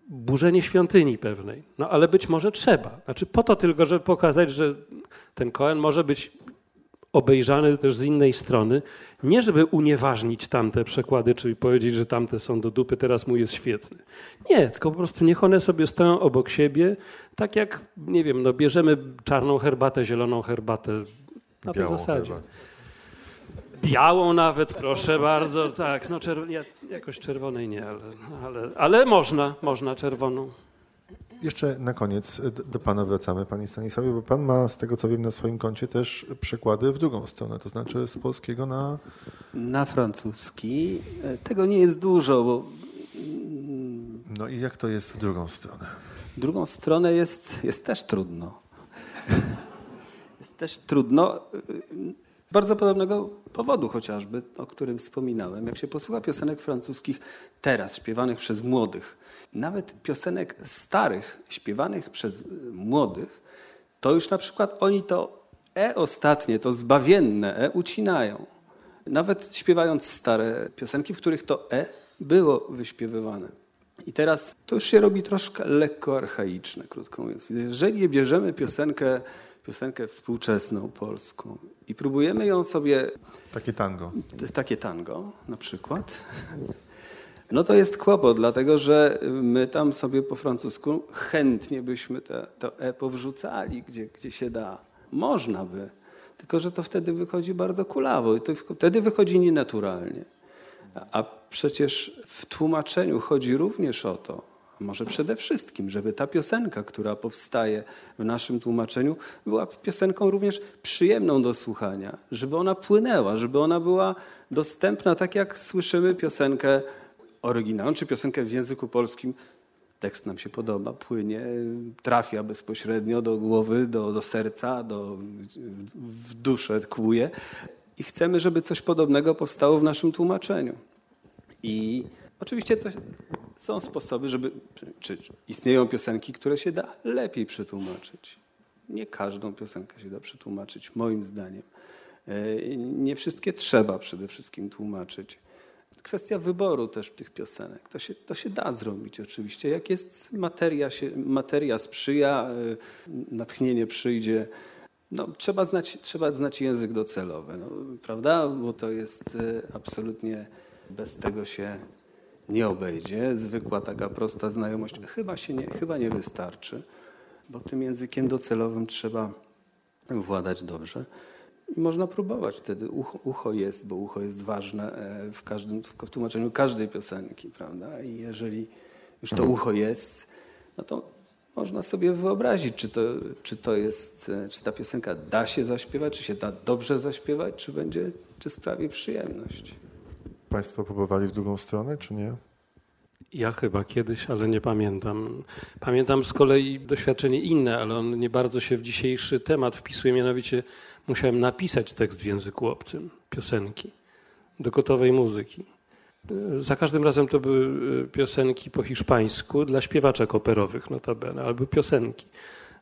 burzenie świątyni pewnej. No ale być może trzeba. Znaczy po to tylko, żeby pokazać, że ten Koen może być obejrzany też z innej strony, nie żeby unieważnić tamte przekłady, czyli powiedzieć, że tamte są do dupy, teraz mu jest świetny. Nie, tylko po prostu niech one sobie stoją obok siebie, tak jak, nie wiem, no bierzemy czarną herbatę, zieloną herbatę, na tej zasadzie. Herbatę. Białą nawet, proszę bardzo, tak, no czerw jakoś czerwonej nie, ale, ale, ale można, można czerwoną. Jeszcze na koniec do Pana wracamy, Panie Stanisławie, bo Pan ma, z tego co wiem, na swoim koncie też przykłady w drugą stronę, to znaczy z polskiego na... Na francuski. Tego nie jest dużo, bo... No i jak to jest w drugą stronę? W drugą stronę jest, jest też trudno. jest też trudno. Z bardzo podobnego powodu chociażby, o którym wspominałem. Jak się posłucha piosenek francuskich teraz, śpiewanych przez młodych, nawet piosenek starych, śpiewanych przez młodych, to już na przykład oni to E ostatnie, to zbawienne E ucinają. Nawet śpiewając stare piosenki, w których to E było wyśpiewywane. I teraz to już się robi troszkę lekko archaiczne, krótko mówiąc. Jeżeli bierzemy piosenkę, piosenkę współczesną, polską i próbujemy ją sobie... Takie tango. Takie tango na przykład. No to jest kłopot, dlatego że my tam sobie po francusku chętnie byśmy te, to E powrzucali, gdzie, gdzie się da. Można by, tylko że to wtedy wychodzi bardzo kulawo i to wtedy wychodzi nienaturalnie. A przecież w tłumaczeniu chodzi również o to, może przede wszystkim, żeby ta piosenka, która powstaje w naszym tłumaczeniu, była piosenką również przyjemną do słuchania, żeby ona płynęła, żeby ona była dostępna tak jak słyszymy piosenkę oryginalną, czy piosenkę w języku polskim, tekst nam się podoba, płynie, trafia bezpośrednio do głowy, do, do serca, do, w duszę tkłuje. I chcemy, żeby coś podobnego powstało w naszym tłumaczeniu. I oczywiście to są sposoby, żeby. Czy istnieją piosenki, które się da lepiej przetłumaczyć. Nie każdą piosenkę się da przetłumaczyć, moim zdaniem. E, nie wszystkie trzeba przede wszystkim tłumaczyć kwestia wyboru też tych piosenek. To się, to się da zrobić oczywiście. Jak jest materia, się, materia sprzyja, y, natchnienie przyjdzie, no, trzeba, znać, trzeba znać język docelowy, no, prawda? Bo to jest y, absolutnie bez tego się nie obejdzie. Zwykła taka prosta znajomość chyba, się nie, chyba nie wystarczy, bo tym językiem docelowym trzeba władać dobrze. I można próbować wtedy. Ucho, ucho, jest, bo ucho jest ważne e, w, każdym, w tłumaczeniu każdej piosenki, prawda? I jeżeli już to ucho jest, no to można sobie wyobrazić, czy to, czy to jest, e, czy ta piosenka da się zaśpiewać, czy się da dobrze zaśpiewać, czy będzie, czy sprawi przyjemność. Państwo próbowali w drugą stronę, czy nie? Ja chyba kiedyś, ale nie pamiętam. Pamiętam z kolei doświadczenie inne, ale on nie bardzo się w dzisiejszy temat wpisuje, mianowicie musiałem napisać tekst w języku obcym, piosenki, do gotowej muzyki. Za każdym razem to były e, piosenki po hiszpańsku dla śpiewaczek operowych notabene, albo piosenki.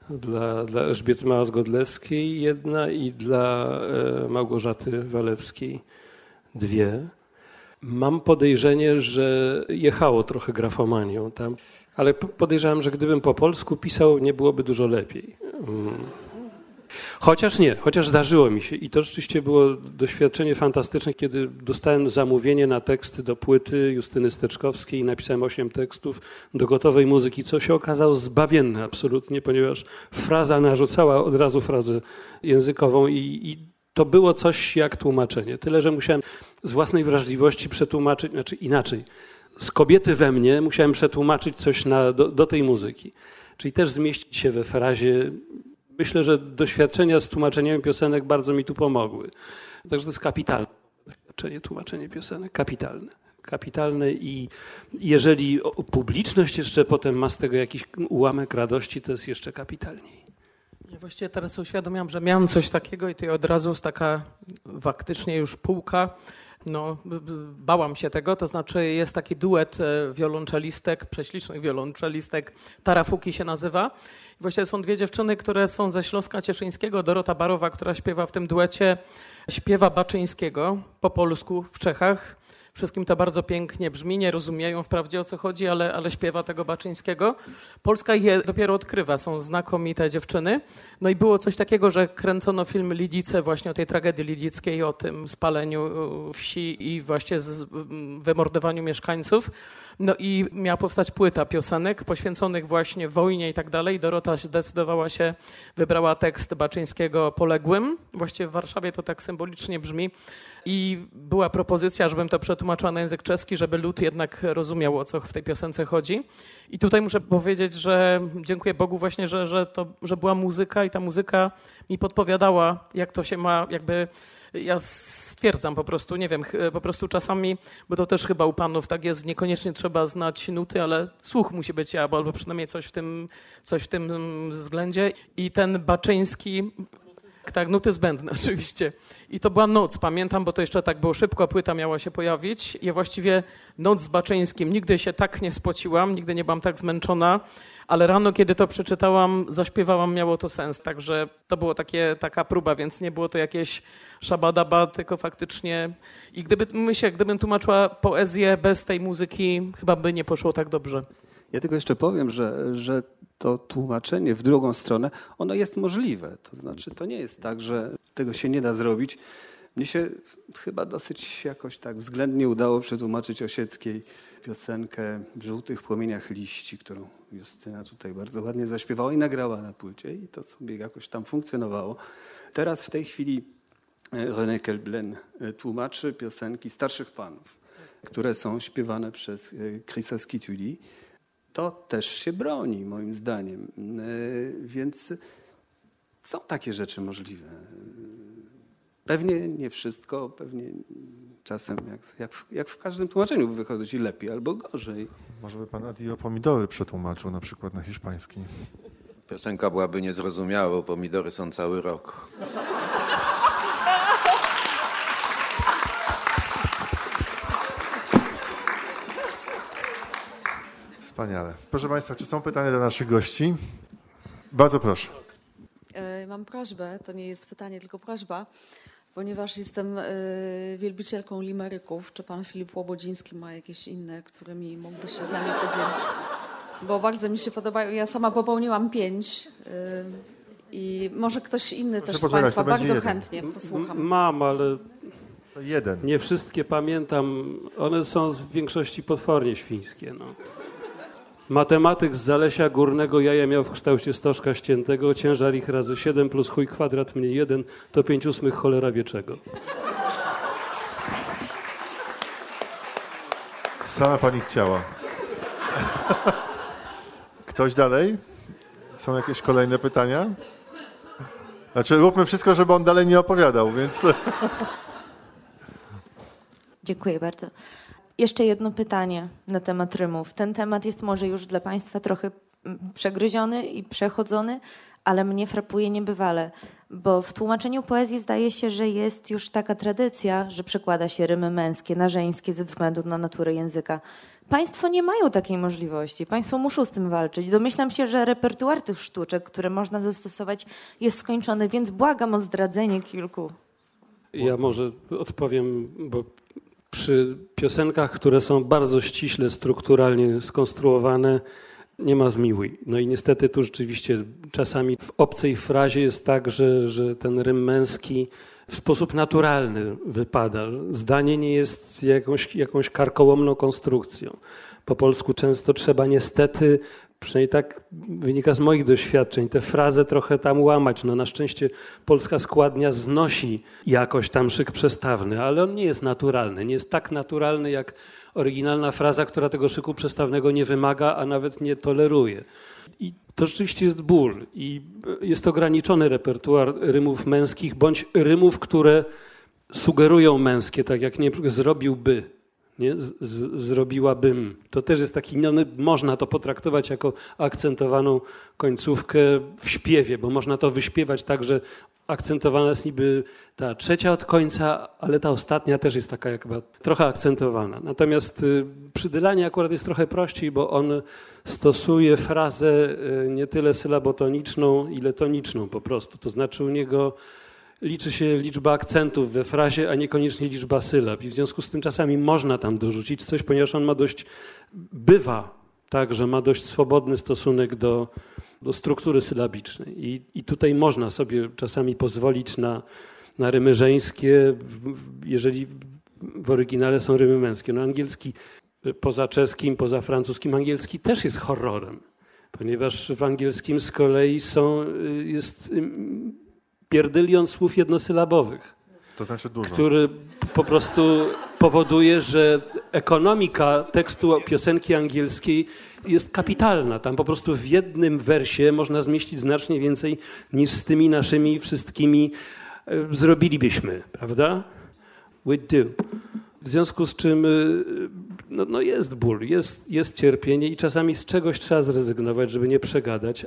Dla, dla Elżbiety Małas-Godlewskiej jedna i dla e, Małgorzaty Walewskiej dwie. Mam podejrzenie, że jechało trochę grafomanią tam, ale podejrzewam, że gdybym po polsku pisał, nie byłoby dużo lepiej. Mm. Chociaż nie, chociaż zdarzyło mi się i to rzeczywiście było doświadczenie fantastyczne, kiedy dostałem zamówienie na teksty do płyty Justyny Steczkowskiej i napisałem osiem tekstów do gotowej muzyki, co się okazało zbawienne absolutnie, ponieważ fraza narzucała od razu frazę językową i, i to było coś jak tłumaczenie. Tyle, że musiałem z własnej wrażliwości przetłumaczyć, znaczy inaczej. Z kobiety we mnie musiałem przetłumaczyć coś na, do, do tej muzyki. Czyli też zmieścić się we frazie Myślę, że doświadczenia z tłumaczeniem piosenek bardzo mi tu pomogły. Także to jest kapitalne doświadczenie, tłumaczenie piosenek. Kapitalne. Kapitalne i jeżeli publiczność jeszcze potem ma z tego jakiś ułamek radości, to jest jeszcze kapitalniej. Ja właściwie teraz uświadomiłam, że miałam coś takiego i to od razu jest taka faktycznie już półka no, bałam się tego, to znaczy jest taki duet e, wiolonczelistek, prześlicznych wiolonczelistek, Tarafuki się nazywa. I właściwie są dwie dziewczyny, które są ze Śląska Cieszyńskiego. Dorota Barowa, która śpiewa w tym duecie, śpiewa Baczyńskiego po polsku w Czechach. Wszystkim to bardzo pięknie brzmi, nie rozumieją wprawdzie o co chodzi, ale, ale śpiewa tego Baczyńskiego. Polska je dopiero odkrywa, są znakomite dziewczyny. No i było coś takiego, że kręcono film Lidice właśnie o tej tragedii lidzickiej, o tym spaleniu wsi i właśnie wymordowaniu mieszkańców. No i miała powstać płyta piosenek poświęconych właśnie wojnie i tak dalej. Dorota zdecydowała się, wybrała tekst Baczyńskiego Poległym. Właściwie w Warszawie to tak symbolicznie brzmi. I była propozycja, żebym to przetłumaczyła na język czeski, żeby lud jednak rozumiał, o co w tej piosence chodzi. I tutaj muszę powiedzieć, że dziękuję Bogu właśnie, że, że, to, że była muzyka i ta muzyka mi podpowiadała, jak to się ma jakby ja stwierdzam po prostu, nie wiem, po prostu czasami, bo to też chyba u panów tak jest, niekoniecznie trzeba znać nuty, ale słuch musi być albo, albo przynajmniej coś w tym, coś w tym względzie. I ten Baczyński tak, nuty zbędne oczywiście. I to była noc, pamiętam, bo to jeszcze tak było szybko, płyta miała się pojawić. I właściwie noc z Baczyńskim. Nigdy się tak nie spociłam, nigdy nie byłam tak zmęczona, ale rano, kiedy to przeczytałam, zaśpiewałam, miało to sens. Także to było taka próba, więc nie było to jakieś szabadaba, tylko faktycznie... I gdyby, myślę, gdybym tłumaczyła poezję bez tej muzyki, chyba by nie poszło tak dobrze. Ja tylko jeszcze powiem, że, że to tłumaczenie w drugą stronę, ono jest możliwe. To znaczy, to nie jest tak, że tego się nie da zrobić. Mnie się chyba dosyć jakoś tak względnie udało przetłumaczyć Osieckiej piosenkę w żółtych płomieniach liści, którą Justyna tutaj bardzo ładnie zaśpiewała i nagrała na płycie i to sobie jakoś tam funkcjonowało. Teraz w tej chwili e, René Kelblen e, tłumaczy piosenki starszych panów, które są śpiewane przez e, Chrisa Skituli to też się broni, moim zdaniem. E, więc są takie rzeczy możliwe. Pewnie nie wszystko, pewnie czasem jak, jak, w, jak w każdym tłumaczeniu wychodzi lepiej albo gorzej. Może by pan Adio pomidory przetłumaczył na przykład na hiszpański. Piosenka byłaby niezrozumiała, bo pomidory są cały rok. Wspaniale. Proszę Państwa, czy są pytania do naszych gości? Bardzo proszę. E, mam prośbę, to nie jest pytanie, tylko prośba, ponieważ jestem e, wielbicielką limeryków. Czy pan Filip Łobodziński ma jakieś inne, którymi mógłby się z nami podzielić? Bo bardzo mi się podobają. Ja sama popełniłam pięć e, i może ktoś inny Proszę też z Państwa bardzo jeden. chętnie posłucham. Mam, ale jeden. Nie wszystkie pamiętam. One są w większości potwornie świńskie. No. Matematyk z Zalesia Górnego jaja miał w kształcie stożka ściętego, ciężar ich razy 7 plus chuj kwadrat mniej 1 to 5 ósmych cholera wieczego. Sama pani chciała. Ktoś dalej? Są jakieś kolejne pytania? Znaczy, róbmy wszystko, żeby on dalej nie opowiadał, więc. Dziękuję bardzo. Jeszcze jedno pytanie na temat rymów. Ten temat jest może już dla Państwa trochę mm, przegryziony i przechodzony, ale mnie frapuje niebywale, bo w tłumaczeniu poezji zdaje się, że jest już taka tradycja, że przekłada się rymy męskie na żeńskie ze względu na naturę języka. Państwo nie mają takiej możliwości. Państwo muszą z tym walczyć. Domyślam się, że repertuar tych sztuczek, które można zastosować, jest skończony, więc błagam o zdradzenie kilku. Ja może odpowiem, bo przy piosenkach, które są bardzo ściśle, strukturalnie skonstruowane, nie ma zmiłuj. No i niestety tu rzeczywiście czasami w obcej frazie jest tak, że, że ten rym męski w sposób naturalny wypada. Zdanie nie jest jakąś, jakąś karkołomną konstrukcją. Po polsku często trzeba niestety Przynajmniej tak wynika z moich doświadczeń. Tę frazę trochę tam łamać. No na szczęście polska składnia znosi jakoś tam szyk przestawny, ale on nie jest naturalny. Nie jest tak naturalny jak oryginalna fraza, która tego szyku przestawnego nie wymaga, a nawet nie toleruje. I to rzeczywiście jest ból. I jest ograniczony repertuar rymów męskich, bądź rymów, które sugerują męskie, tak jak nie zrobiłby nie? Z, zrobiłabym. To też jest taki, no, można to potraktować jako akcentowaną końcówkę w śpiewie, bo można to wyśpiewać tak, że akcentowana jest niby ta trzecia od końca, ale ta ostatnia też jest taka jakby trochę akcentowana. Natomiast y, przy Dylanie akurat jest trochę prościej, bo on stosuje frazę y, nie tyle sylabotoniczną, ile toniczną po prostu. To znaczy u niego liczy się liczba akcentów we frazie, a niekoniecznie liczba sylab. I w związku z tym czasami można tam dorzucić coś, ponieważ on ma dość, bywa tak, że ma dość swobodny stosunek do, do struktury sylabicznej. I, I tutaj można sobie czasami pozwolić na, na rymy żeńskie, jeżeli w oryginale są rymy męskie. No angielski poza czeskim, poza francuskim, angielski też jest horrorem, ponieważ w angielskim z kolei są, jest pierdylion słów jednosylabowych. To znaczy dużo. Który po prostu powoduje, że ekonomika tekstu piosenki angielskiej jest kapitalna. Tam po prostu w jednym wersie można zmieścić znacznie więcej niż z tymi naszymi wszystkimi e, zrobilibyśmy, prawda? We do. W związku z czym e, no, no jest ból, jest, jest cierpienie i czasami z czegoś trzeba zrezygnować, żeby nie przegadać.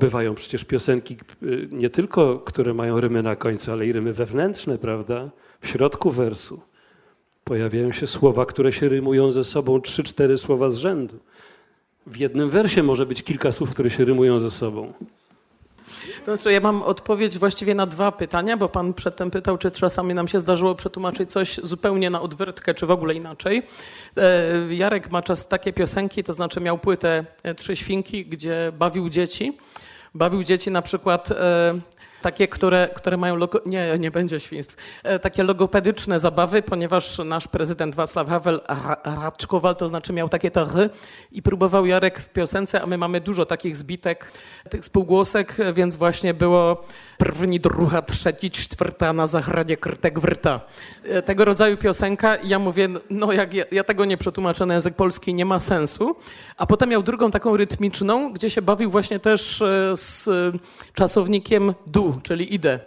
Bywają przecież piosenki y, nie tylko, które mają rymy na końcu, ale i rymy wewnętrzne, prawda? W środku wersu pojawiają się słowa, które się rymują ze sobą, trzy, cztery słowa z rzędu. W jednym wersie może być kilka słów, które się rymują ze sobą. Znaczy, ja mam odpowiedź właściwie na dwa pytania, bo pan przedtem pytał, czy czasami nam się zdarzyło przetłumaczyć coś zupełnie na odwrotkę, czy w ogóle inaczej. E, Jarek ma czas takie piosenki, to znaczy miał płytę e, Trzy Świnki, gdzie bawił dzieci bawił dzieci na przykład e, takie, które, które mają logo... nie, nie będzie świństw, e, takie logopedyczne zabawy, ponieważ nasz prezydent Wacław Havel raczkował, to znaczy miał takie tachy i próbował Jarek w piosence, a my mamy dużo takich zbitek, tych spółgłosek, więc właśnie było první, druga, trzeci, czwarta na zachranie krtek wrta. E, tego rodzaju piosenka ja mówię, no jak ja, ja, tego nie przetłumaczę na język polski, nie ma sensu. A potem miał drugą taką rytmiczną, gdzie się bawił właśnie też e, z czasownikiem du, czyli idę.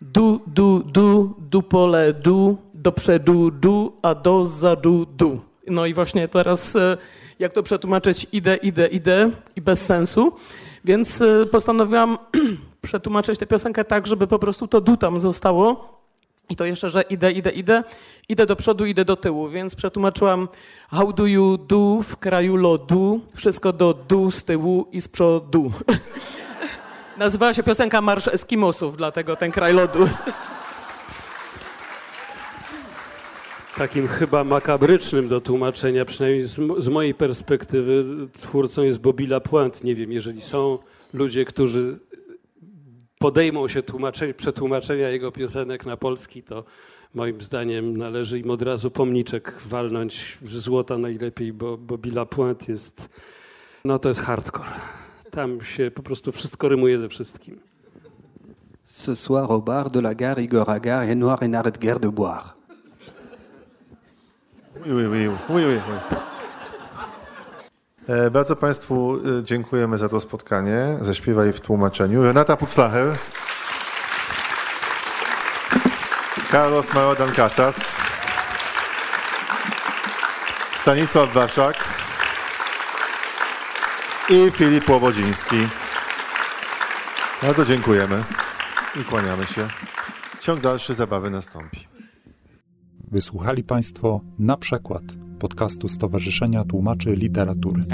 Du, du, du, du pole, du, do przodu, du, a do zadu, du. No i właśnie teraz e, jak to przetłumaczyć idę, idę, idę i bez sensu. Więc postanowiłam przetłumaczyć tę piosenkę tak, żeby po prostu to du tam zostało. I to jeszcze, że idę, idę, idę, idę do przodu, idę do tyłu, więc przetłumaczyłam how do you do w kraju lodu, wszystko do du z tyłu i z przodu. Nazywała się piosenka Marsz Eskimosów, dlatego ten kraj lodu. Takim chyba makabrycznym do tłumaczenia, przynajmniej z, z mojej perspektywy, twórcą jest Bobby Lapointe. Nie wiem, jeżeli są ludzie, którzy podejmą się przetłumaczenia jego piosenek na polski, to moim zdaniem należy im od razu pomniczek walnąć ze złota najlepiej, bo, bo Billa Point jest, no to jest hardcore. Tam się po prostu wszystko rymuje ze wszystkim. Ce soir au bar de la gare Igor Agar est noir et n'arrête guère de boire. Oui, oui, oui, oui, oui, oui. E, bardzo Państwu e, dziękujemy za to spotkanie. Zaśpiewaj w tłumaczeniu. Renata Puclacher. Carlos Marodan Casas. Stanisław Waszak. I Filip Łobodziński. Bardzo dziękujemy i kłaniamy się. Ciąg dalszy zabawy nastąpi. Wysłuchali Państwo na przykład podcastu Stowarzyszenia Tłumaczy Literatury.